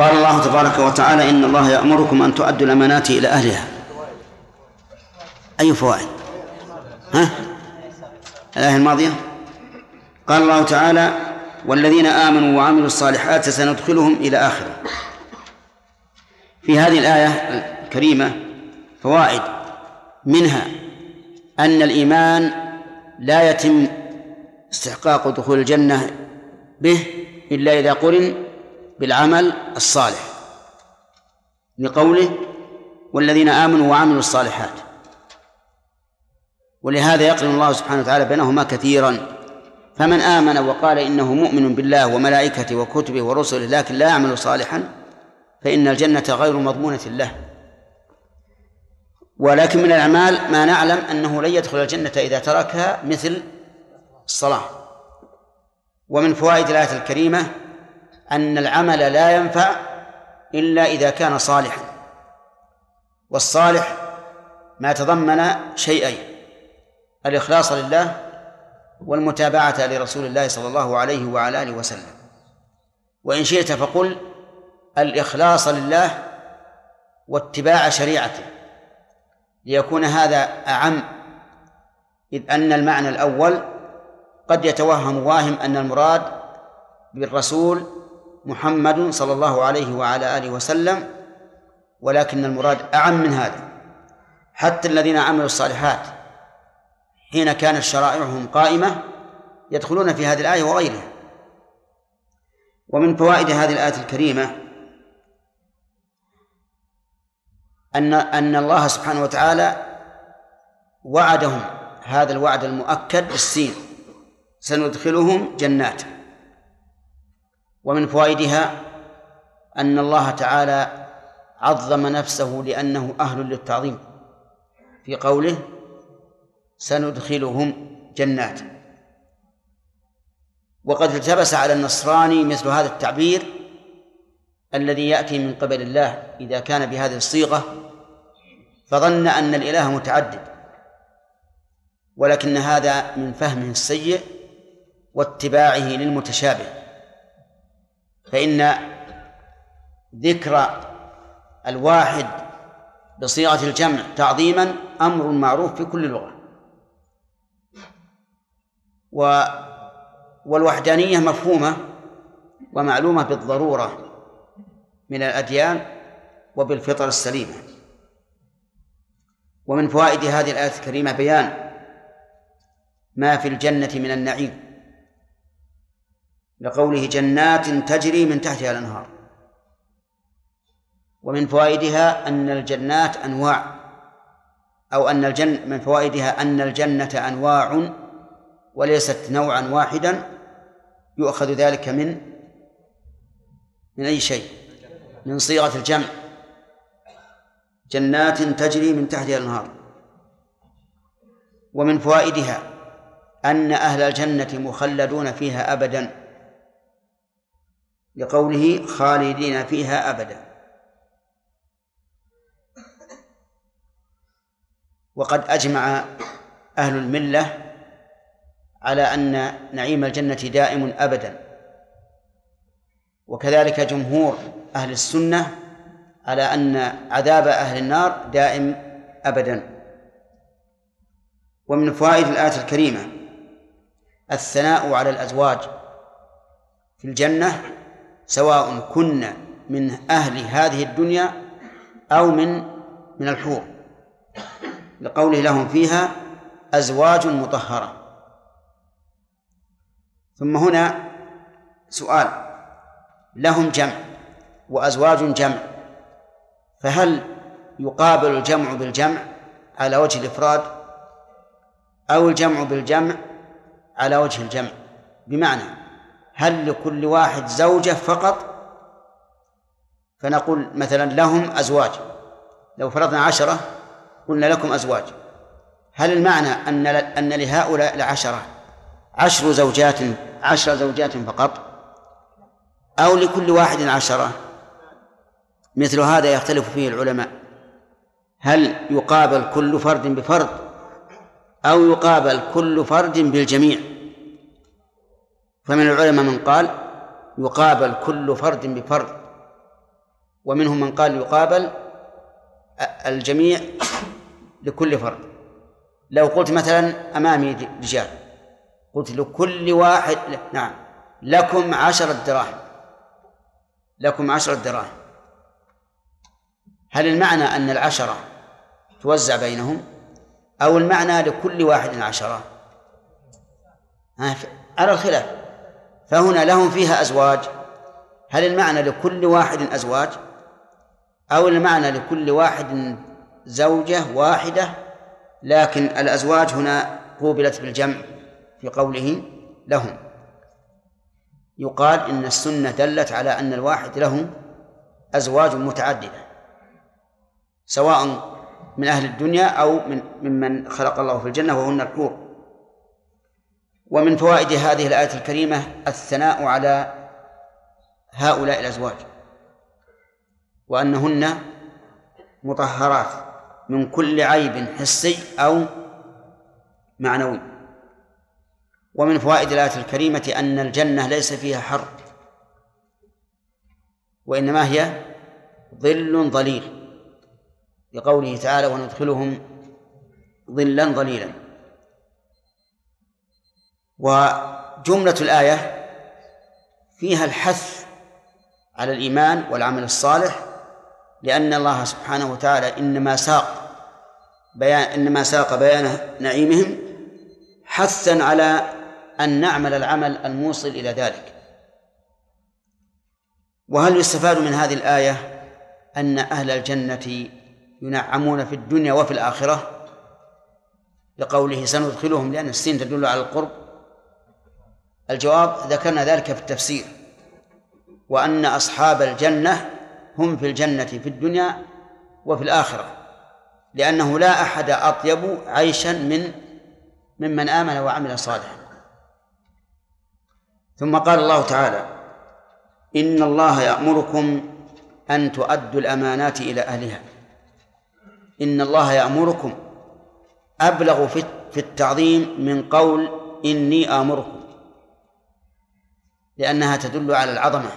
قال الله تبارك وتعالى إن الله يأمركم أن تؤدوا الأمانات إلى أهلها. أي فوائد؟ ها؟ الآية الماضية؟ قال الله تعالى والذين آمنوا وعملوا الصالحات سندخلهم إلى آخره. في هذه الآية الكريمة فوائد منها أن الإيمان لا يتم استحقاق دخول الجنة به إلا إذا قرن بالعمل الصالح. لقوله والذين آمنوا وعملوا الصالحات ولهذا يقرن الله سبحانه وتعالى بينهما كثيرا. فمن آمن وقال إنه مؤمن بالله وملائكته وكتبه ورسله لكن لا يعمل صالحا فإن الجنة غير مضمونة له. ولكن من الأعمال ما نعلم أنه لن يدخل الجنة إذا تركها مثل الصلاة. ومن فوائد الآية الكريمة أن العمل لا ينفع إلا إذا كان صالحا. والصالح ما تضمن شيئين الإخلاص لله والمتابعة لرسول الله صلى الله عليه وعلى آله وسلم. وإن شئت فقل الإخلاص لله واتباع شريعته ليكون هذا أعم إذ أن المعنى الأول قد يتوهم واهم أن المراد بالرسول محمد صلى الله عليه وعلى آله وسلم ولكن المراد أعم من هذا حتى الذين عملوا الصالحات حين كانت شرائعهم قائمة يدخلون في هذه الآية وغيرها. ومن فوائد هذه الآية الكريمة أن أن الله سبحانه وتعالى وعدهم هذا الوعد المؤكد بالسين سندخلهم جنات. ومن فوائدها أن الله تعالى عظم نفسه لأنه أهل للتعظيم. في قوله سندخلهم جنات. وقد التبس على النصراني مثل هذا التعبير الذي يأتي من قبل الله إذا كان بهذه الصيغة فظن أن الإله متعدد ولكن هذا من فهمه السيء واتباعه للمتشابه. فإن ذكر الواحد بصيغة الجمع تعظيما أمر معروف في كل لغة. و والوحدانية مفهومة ومعلومة بالضرورة من الأديان وبالفطر السليمة. ومن فوائد هذه الآية الكريمة بيان ما في الجنة من النعيم. لقوله جنات تجري من تحتها الأنهار. ومن فوائدها أن الجنات أنواع. أو أن الجنة من فوائدها أن الجنة أنواع وليست نوعا واحدا. يؤخذ ذلك من من أي شيء؟ من صيغة الجمع. جنات تجري من تحتها الأنهار. ومن فوائدها أن أهل الجنة مخلدون فيها أبدا. لقوله خالدين فيها أبدا. وقد أجمع أهل الملة على أن نعيم الجنة دائم أبدا. وكذلك جمهور أهل السنة على أن عذاب أهل النار دائم أبدا. ومن فوائد الآية الكريمة الثناء على الأزواج في الجنة سواء كن من أهل هذه الدنيا أو من من الحور. لقوله لهم فيها أزواج مطهرة. ثم هنا سؤال. لهم جمع وأزواج جمع. فهل يقابل الجمع بالجمع على وجه الإفراد أو الجمع بالجمع على وجه الجمع؟ بمعنى هل لكل واحد زوجة فقط؟ فنقول مثلا لهم أزواج. لو فرضنا عشرة قلنا لكم أزواج. هل المعنى أن أن لهؤلاء العشرة عشر زوجات عشر زوجات فقط؟ أو لكل واحد عشرة؟ مثل هذا يختلف فيه العلماء. هل يقابل كل فرد بفرد أو يقابل كل فرد بالجميع؟ فمن العلماء من قال يقابل كل فرد بفرد ومنهم من قال يقابل الجميع لكل فرد. لو قلت مثلا أمامي رجال قلت لكل واحد نعم لكم عشرة دراهم لكم عشرة دراهم هل المعنى أن العشرة توزع بينهم؟ أو المعنى لكل واحد عشرة؟ على الخلاف. فهنا لهم فيها أزواج. هل المعنى لكل واحد أزواج؟ أو المعنى لكل واحد زوجة واحدة؟ لكن الأزواج هنا قوبلت بالجمع في قوله لهم. يقال إن السنة دلت على أن الواحد له أزواج متعددة سواء من أهل الدنيا أو من ممن خلق الله في الجنة وهن الحور. ومن فوائد هذه الآية الكريمة الثناء على هؤلاء الأزواج وأنهن مطهرات من كل عيب حسي أو معنوي. ومن فوائد الآية الكريمة أن الجنة ليس فيها حر وإنما هي ظل ظليل لقوله تعالى وندخلهم ظلا ظليلا وجملة الآية فيها الحث على الإيمان والعمل الصالح لأن الله سبحانه وتعالى إنما ساق بيان إنما ساق بيان نعيمهم حثا على أن نعمل العمل الموصل إلى ذلك. وهل يستفاد من هذه الآية أن أهل الجنة ينعمون في الدنيا وفي الآخرة؟ لقوله سندخلهم لأن السين تدل على القرب. الجواب ذكرنا ذلك في التفسير وأن أصحاب الجنة هم في الجنة في الدنيا وفي الآخرة لأنه لا أحد أطيب عيشا من ممن آمن وعمل صالحا. ثم قال الله تعالى إن الله يأمركم أن تؤدوا الأمانات إلى أهلها. إن الله يأمركم أبلغ في التعظيم من قول إني آمركم. لأنها تدل على العظمة.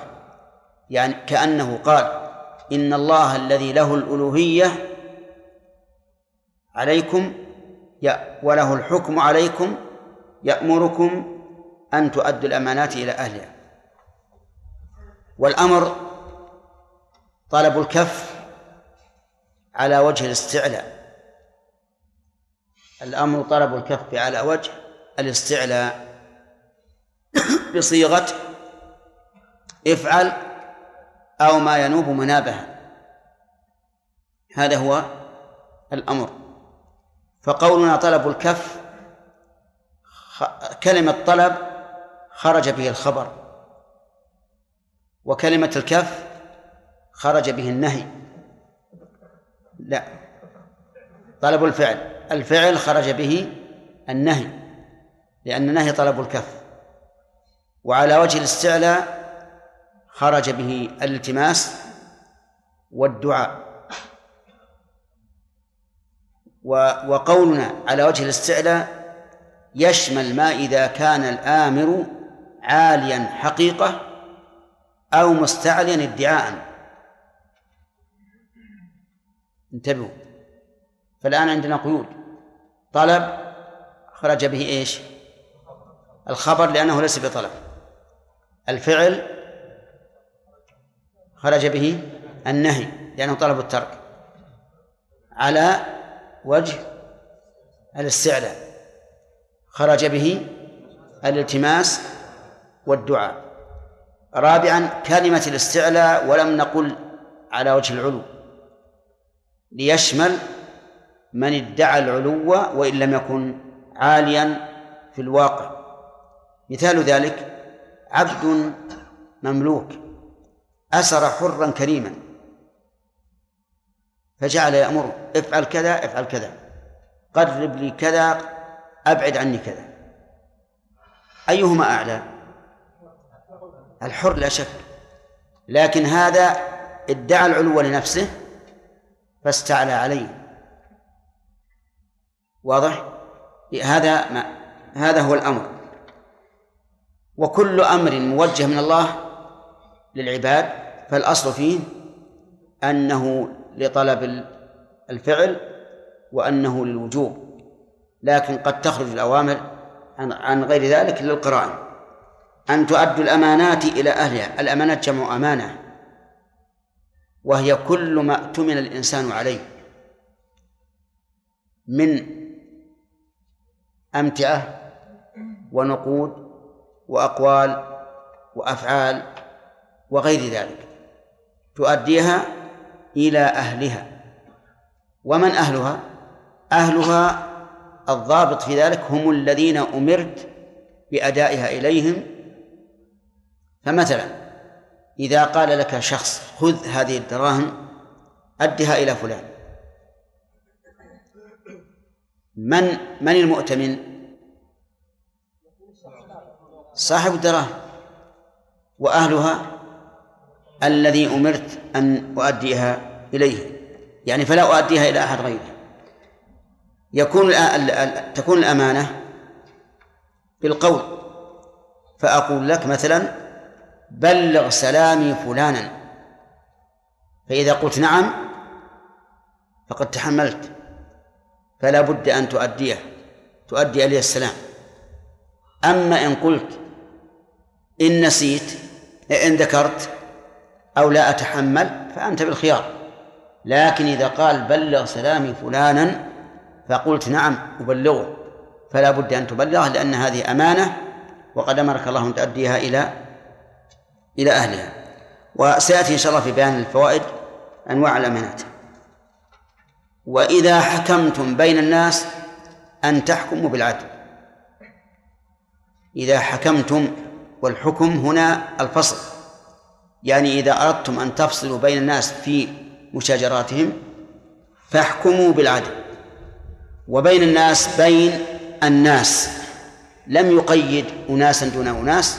يعني كأنه قال إن الله الذي له الألوهية عليكم وله الحكم عليكم يأمركم أن تؤدوا الأمانات إلى أهلها. والأمر طلب الكف على وجه الاستعلاء. الأمر طلب الكف على وجه الاستعلاء. بصيغة افعل أو ما ينوب منابها. هذا هو الأمر. فقولنا طلب الكف كلمة طلب خرج به الخبر. وكلمة الكف خرج به النهي. لا. طلب الفعل. الفعل خرج به النهي لأن النهي طلب الكف. وعلى وجه الاستعلاء خرج به الالتماس والدعاء. وقولنا على وجه الاستعلاء يشمل ما إذا كان الآمر عاليا حقيقة أو مستعليا ادعاء. انتبهوا. فالآن عندنا قيود. طلب خرج به إيش؟ الخبر لأنه ليس بطلب. الفعل خرج به النهي لأنه طلب الترك. على وجه الاستعلاء. خرج به الالتماس والدعاء. رابعا كلمة الاستعلاء ولم نقل على وجه العلو. ليشمل من ادعى العلو وإن لم يكن عاليا في الواقع. مثال ذلك عبد مملوك. أسر حرا كريما. فجعل يأمره افعل كذا افعل كذا. قرب لي كذا أبعد عني كذا. أيهما أعلى؟ الحر لا شك. لكن هذا ادعى العلو لنفسه فاستعلى عليه. واضح؟ هذا ما هذا هو الأمر. وكل أمر موجه من الله للعباد فالأصل فيه أنه لطلب الفعل وأنه للوجوب لكن قد تخرج الأوامر عن غير ذلك للقرائن. أن تؤدوا الأمانات إلى أهلها الأمانات جمع أمانة وهي كل ما اؤتمن الإنسان عليه من أمتعة ونقود وأقوال وأفعال وغير ذلك. تؤديها إلى أهلها. ومن أهلها؟ أهلها الضابط في ذلك هم الذين أمرت بأدائها إليهم. فمثلا إذا قال لك شخص خذ هذه الدراهم أدها إلى فلان. من من المؤتمن؟ صاحب الدراهم. وأهلها؟ الذي أمرت أن أؤديها إليه. يعني فلا أؤديها إلى أحد غيره يكون تكون الأمانة بالقول. فأقول لك مثلا بلغ سلامي فلانا. فإذا قلت نعم فقد تحملت. فلا بد أن تؤديه. تؤدي إليه السلام. أما إن قلت إن نسيت إن ذكرت أو لا أتحمل فأنت بالخيار. لكن إذا قال بلغ سلامي فلانا فقلت نعم أبلغه. فلا بد أن تبلغه لأن هذه أمانة وقد أمرك الله أن تؤديها إلى إلى أهلها. وسيأتي إن شاء الله في بيان الفوائد أنواع الأمانات. وإذا حكمتم بين الناس أن تحكموا بالعدل. إذا حكمتم والحكم هنا الفصل. يعني إذا أردتم أن تفصلوا بين الناس في مشاجراتهم فاحكموا بالعدل. وبين الناس بين الناس. لم يقيد أناسا دون أناس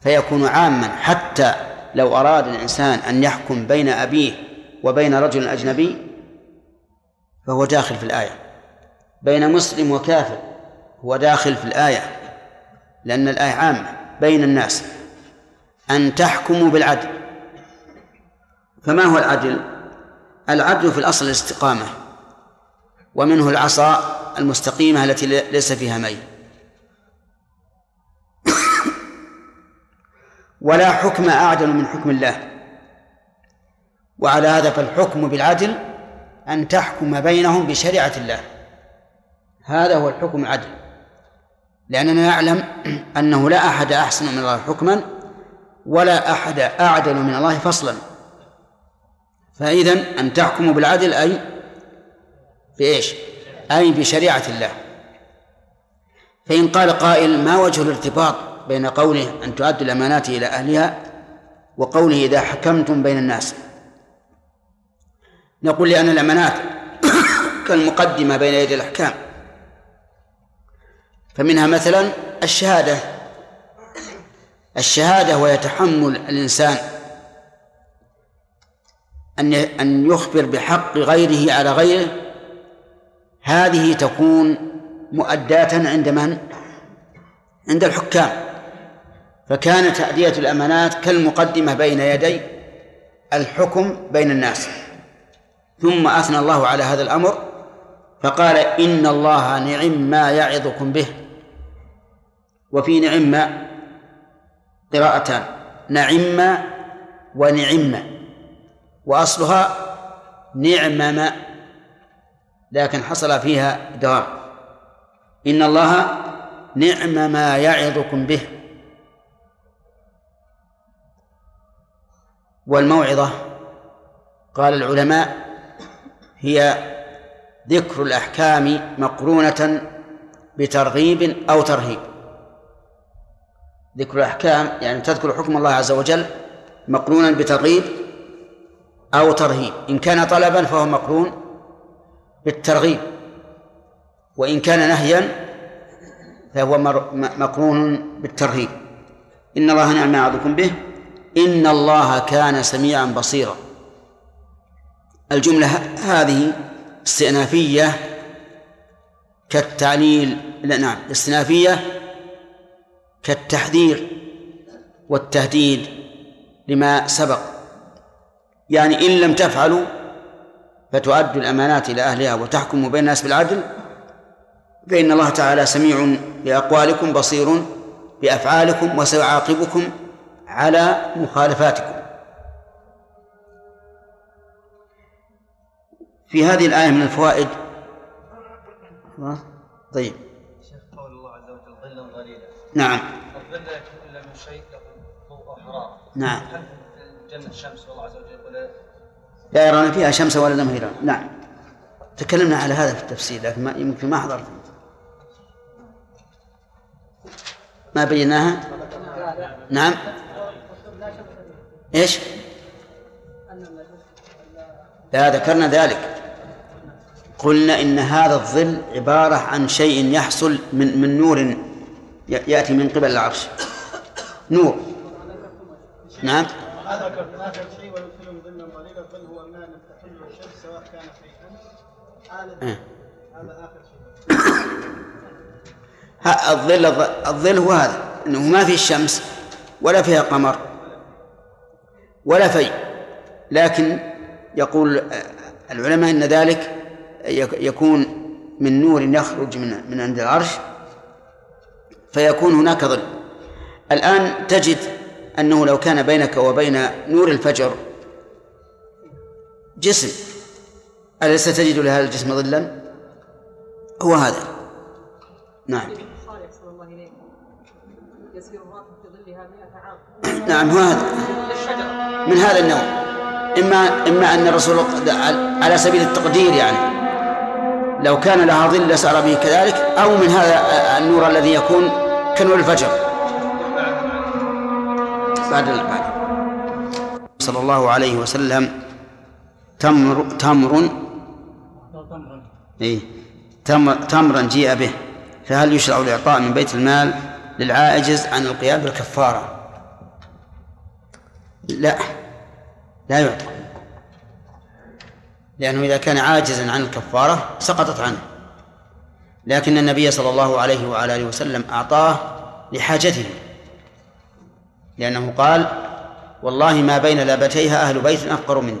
فيكون عاما. حتى لو أراد الإنسان أن يحكم بين أبيه وبين رجل أجنبي فهو داخل في الآية. بين مسلم وكافر هو داخل في الآية لأن الآية عامة. بين الناس. أن تحكموا بالعدل. فما هو العدل؟ العدل في الأصل الاستقامة ومنه العصا المستقيمة التي ليس فيها ميل. ولا حكم أعدل من حكم الله. وعلى هذا فالحكم بالعدل أن تحكم بينهم بشريعة الله. هذا هو الحكم العدل. لأننا نعلم أنه لا أحد أحسن من الله حكما ولا أحد أعدل من الله فصلا. فإذا أن تحكموا بالعدل أي بإيش؟ أي بشريعة الله. فإن قال قائل ما وجه الارتباط بين قوله أن تؤدوا الأمانات إلى أهلها وقوله إذا حكمتم بين الناس؟ نقول لأن الأمانات كالمقدمة بين يدي الأحكام. فمنها مثلا الشهادة. الشهادة ويتحمل الإنسان. أن أن يخبر بحق غيره على غيره هذه تكون مؤداة عند من؟ عند الحكام. فكان تأدية الأمانات كالمقدمة بين يدي الحكم بين الناس. ثم أثنى الله على هذا الأمر فقال إن الله نعم ما يعظكم به. وفي نعم قراءتان نعم ونعم وأصلها نعمم لكن حصل فيها دوام إن الله نعم ما يعظكم به. والموعظة قال العلماء هي ذكر الأحكام مقرونة بترغيب أو ترهيب. ذكر الأحكام يعني تذكر حكم الله عز وجل مقرونا بترغيب أو ترهيب. إن كان طلبا فهو مقرون بالترغيب وإن كان نهيا فهو مقرون بالترهيب. إن الله نعم يعظكم به. إن الله كان سميعا بصيرا. الجملة هذه استئنافية كالتعليل لا نعم استئنافية كالتحذير والتهديد لما سبق. يعني إن لم تفعلوا فتؤدوا الأمانات إلى أهلها وتحكموا بين الناس بالعدل فإن الله تعالى سميع بأقوالكم بصير بأفعالكم وسيعاقبكم على مخالفاتكم. في هذه الآية من الفوائد طيب. نعم. الظل لا يكون إلا من شيء له ضوء أو حراره نعم. هل الجنة الشمس والله عز وجل ولا لا يرون فيها شمسا ولا زمهريرا نعم. تكلمنا على هذا في التفسير لكن ما يمكن ما حضرت. ما بيناها؟ نعم. إيش؟ لا ذكرنا ذلك. قلنا إن هذا الظل عبارة عن شيء يحصل من من نور يأتي من قبل العرش. نور. نعم. شيء الظل هو الشمس سواء هذا اخر شيء الظل الظل هو هذا إنه ما في شمس ولا فيها قمر ولا في لكن يقول آه، العلماء إن ذلك يك- يكون من نور يخرج من من عند العرش فيكون هناك ظل الآن تجد أنه لو كان بينك وبين نور الفجر جسم أليس تجد لهذا الجسم ظلا؟ هو هذا. نعم. الصالح صلى الله عليه يسير الراكب في ظلها 100 عام نعم هو هذا. من هذا النوع. إما إما أن الرسول على سبيل التقدير يعني. لو كان لها ظل لسار به كذلك. أو من هذا النور الذي يكون كنور الفجر. بعد بعد. صلى الله عليه وسلم تمر تمر. إيه. تمر تمرا جيء به. فهل يشرع الإعطاء من بيت المال للعاجز عن القيام بالكفارة؟ لا. لا يعطى. لأنه إذا كان عاجزا عن الكفارة سقطت عنه. لكن النبي صلى الله عليه وعلى آله وسلم أعطاه لحاجته لأنه قال والله ما بين لابتيها أهل بيت أفقر مني.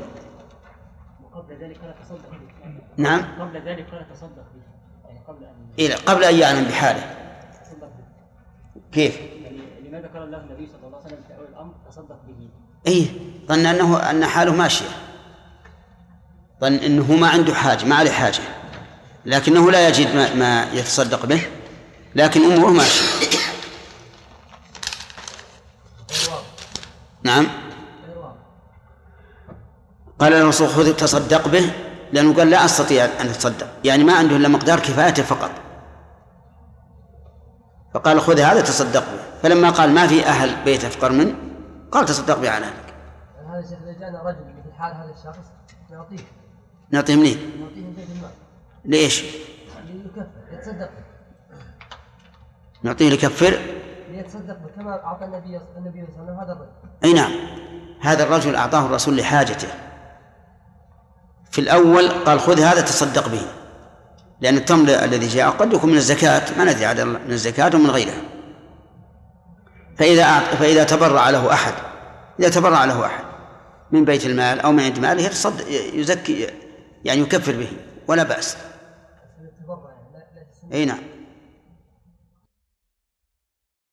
وقبل ذلك لا تصدق به. نعم. قبل ذلك لا تصدق به. يعني قبل أن إيه قبل أن يعلم بحاله. كيف؟ يعني لماذا قال الله النبي صلى الله عليه وسلم في أول الأمر تصدق به؟ إيه ظن أنه أن حاله ماشية. ظن أنه ما عنده حاجة ما عليه حاجة. لكنه لا يجد ما, ما يتصدق به لكن أموره ماشية نعم. قال الرسول خذ تصدق به لأنه قال لا أستطيع أن أتصدق. يعني ما عنده إلا مقدار كفايته فقط. فقال خذ هذا تصدق به. فلما قال ما في أهل بيت أفقر منه قال تصدق به على أهلك هذا شيخ إذا جاءنا رجل مثل حال هذا الشخص نعطيه نعطيه منين؟ نعطيه من بيت المال. ليش؟ يتصدق نعطيه ليكفر. ليتصدق كما أعطى النبي النبي صلى الله عليه وسلم هذا الرجل. أي نعم. هذا الرجل أعطاه الرسول لحاجته. في الأول قال خذ هذا تصدق به. لأن التمر الذي جاء قد يكون من الزكاة. ما ندري عاد من الزكاة ومن غيرها. فإذا أعط... فإذا تبرع له أحد إذا تبرع له أحد من بيت المال أو من عند ماله يتصد... يزكي يعني يكفر به. ولا بأس. أي نعم.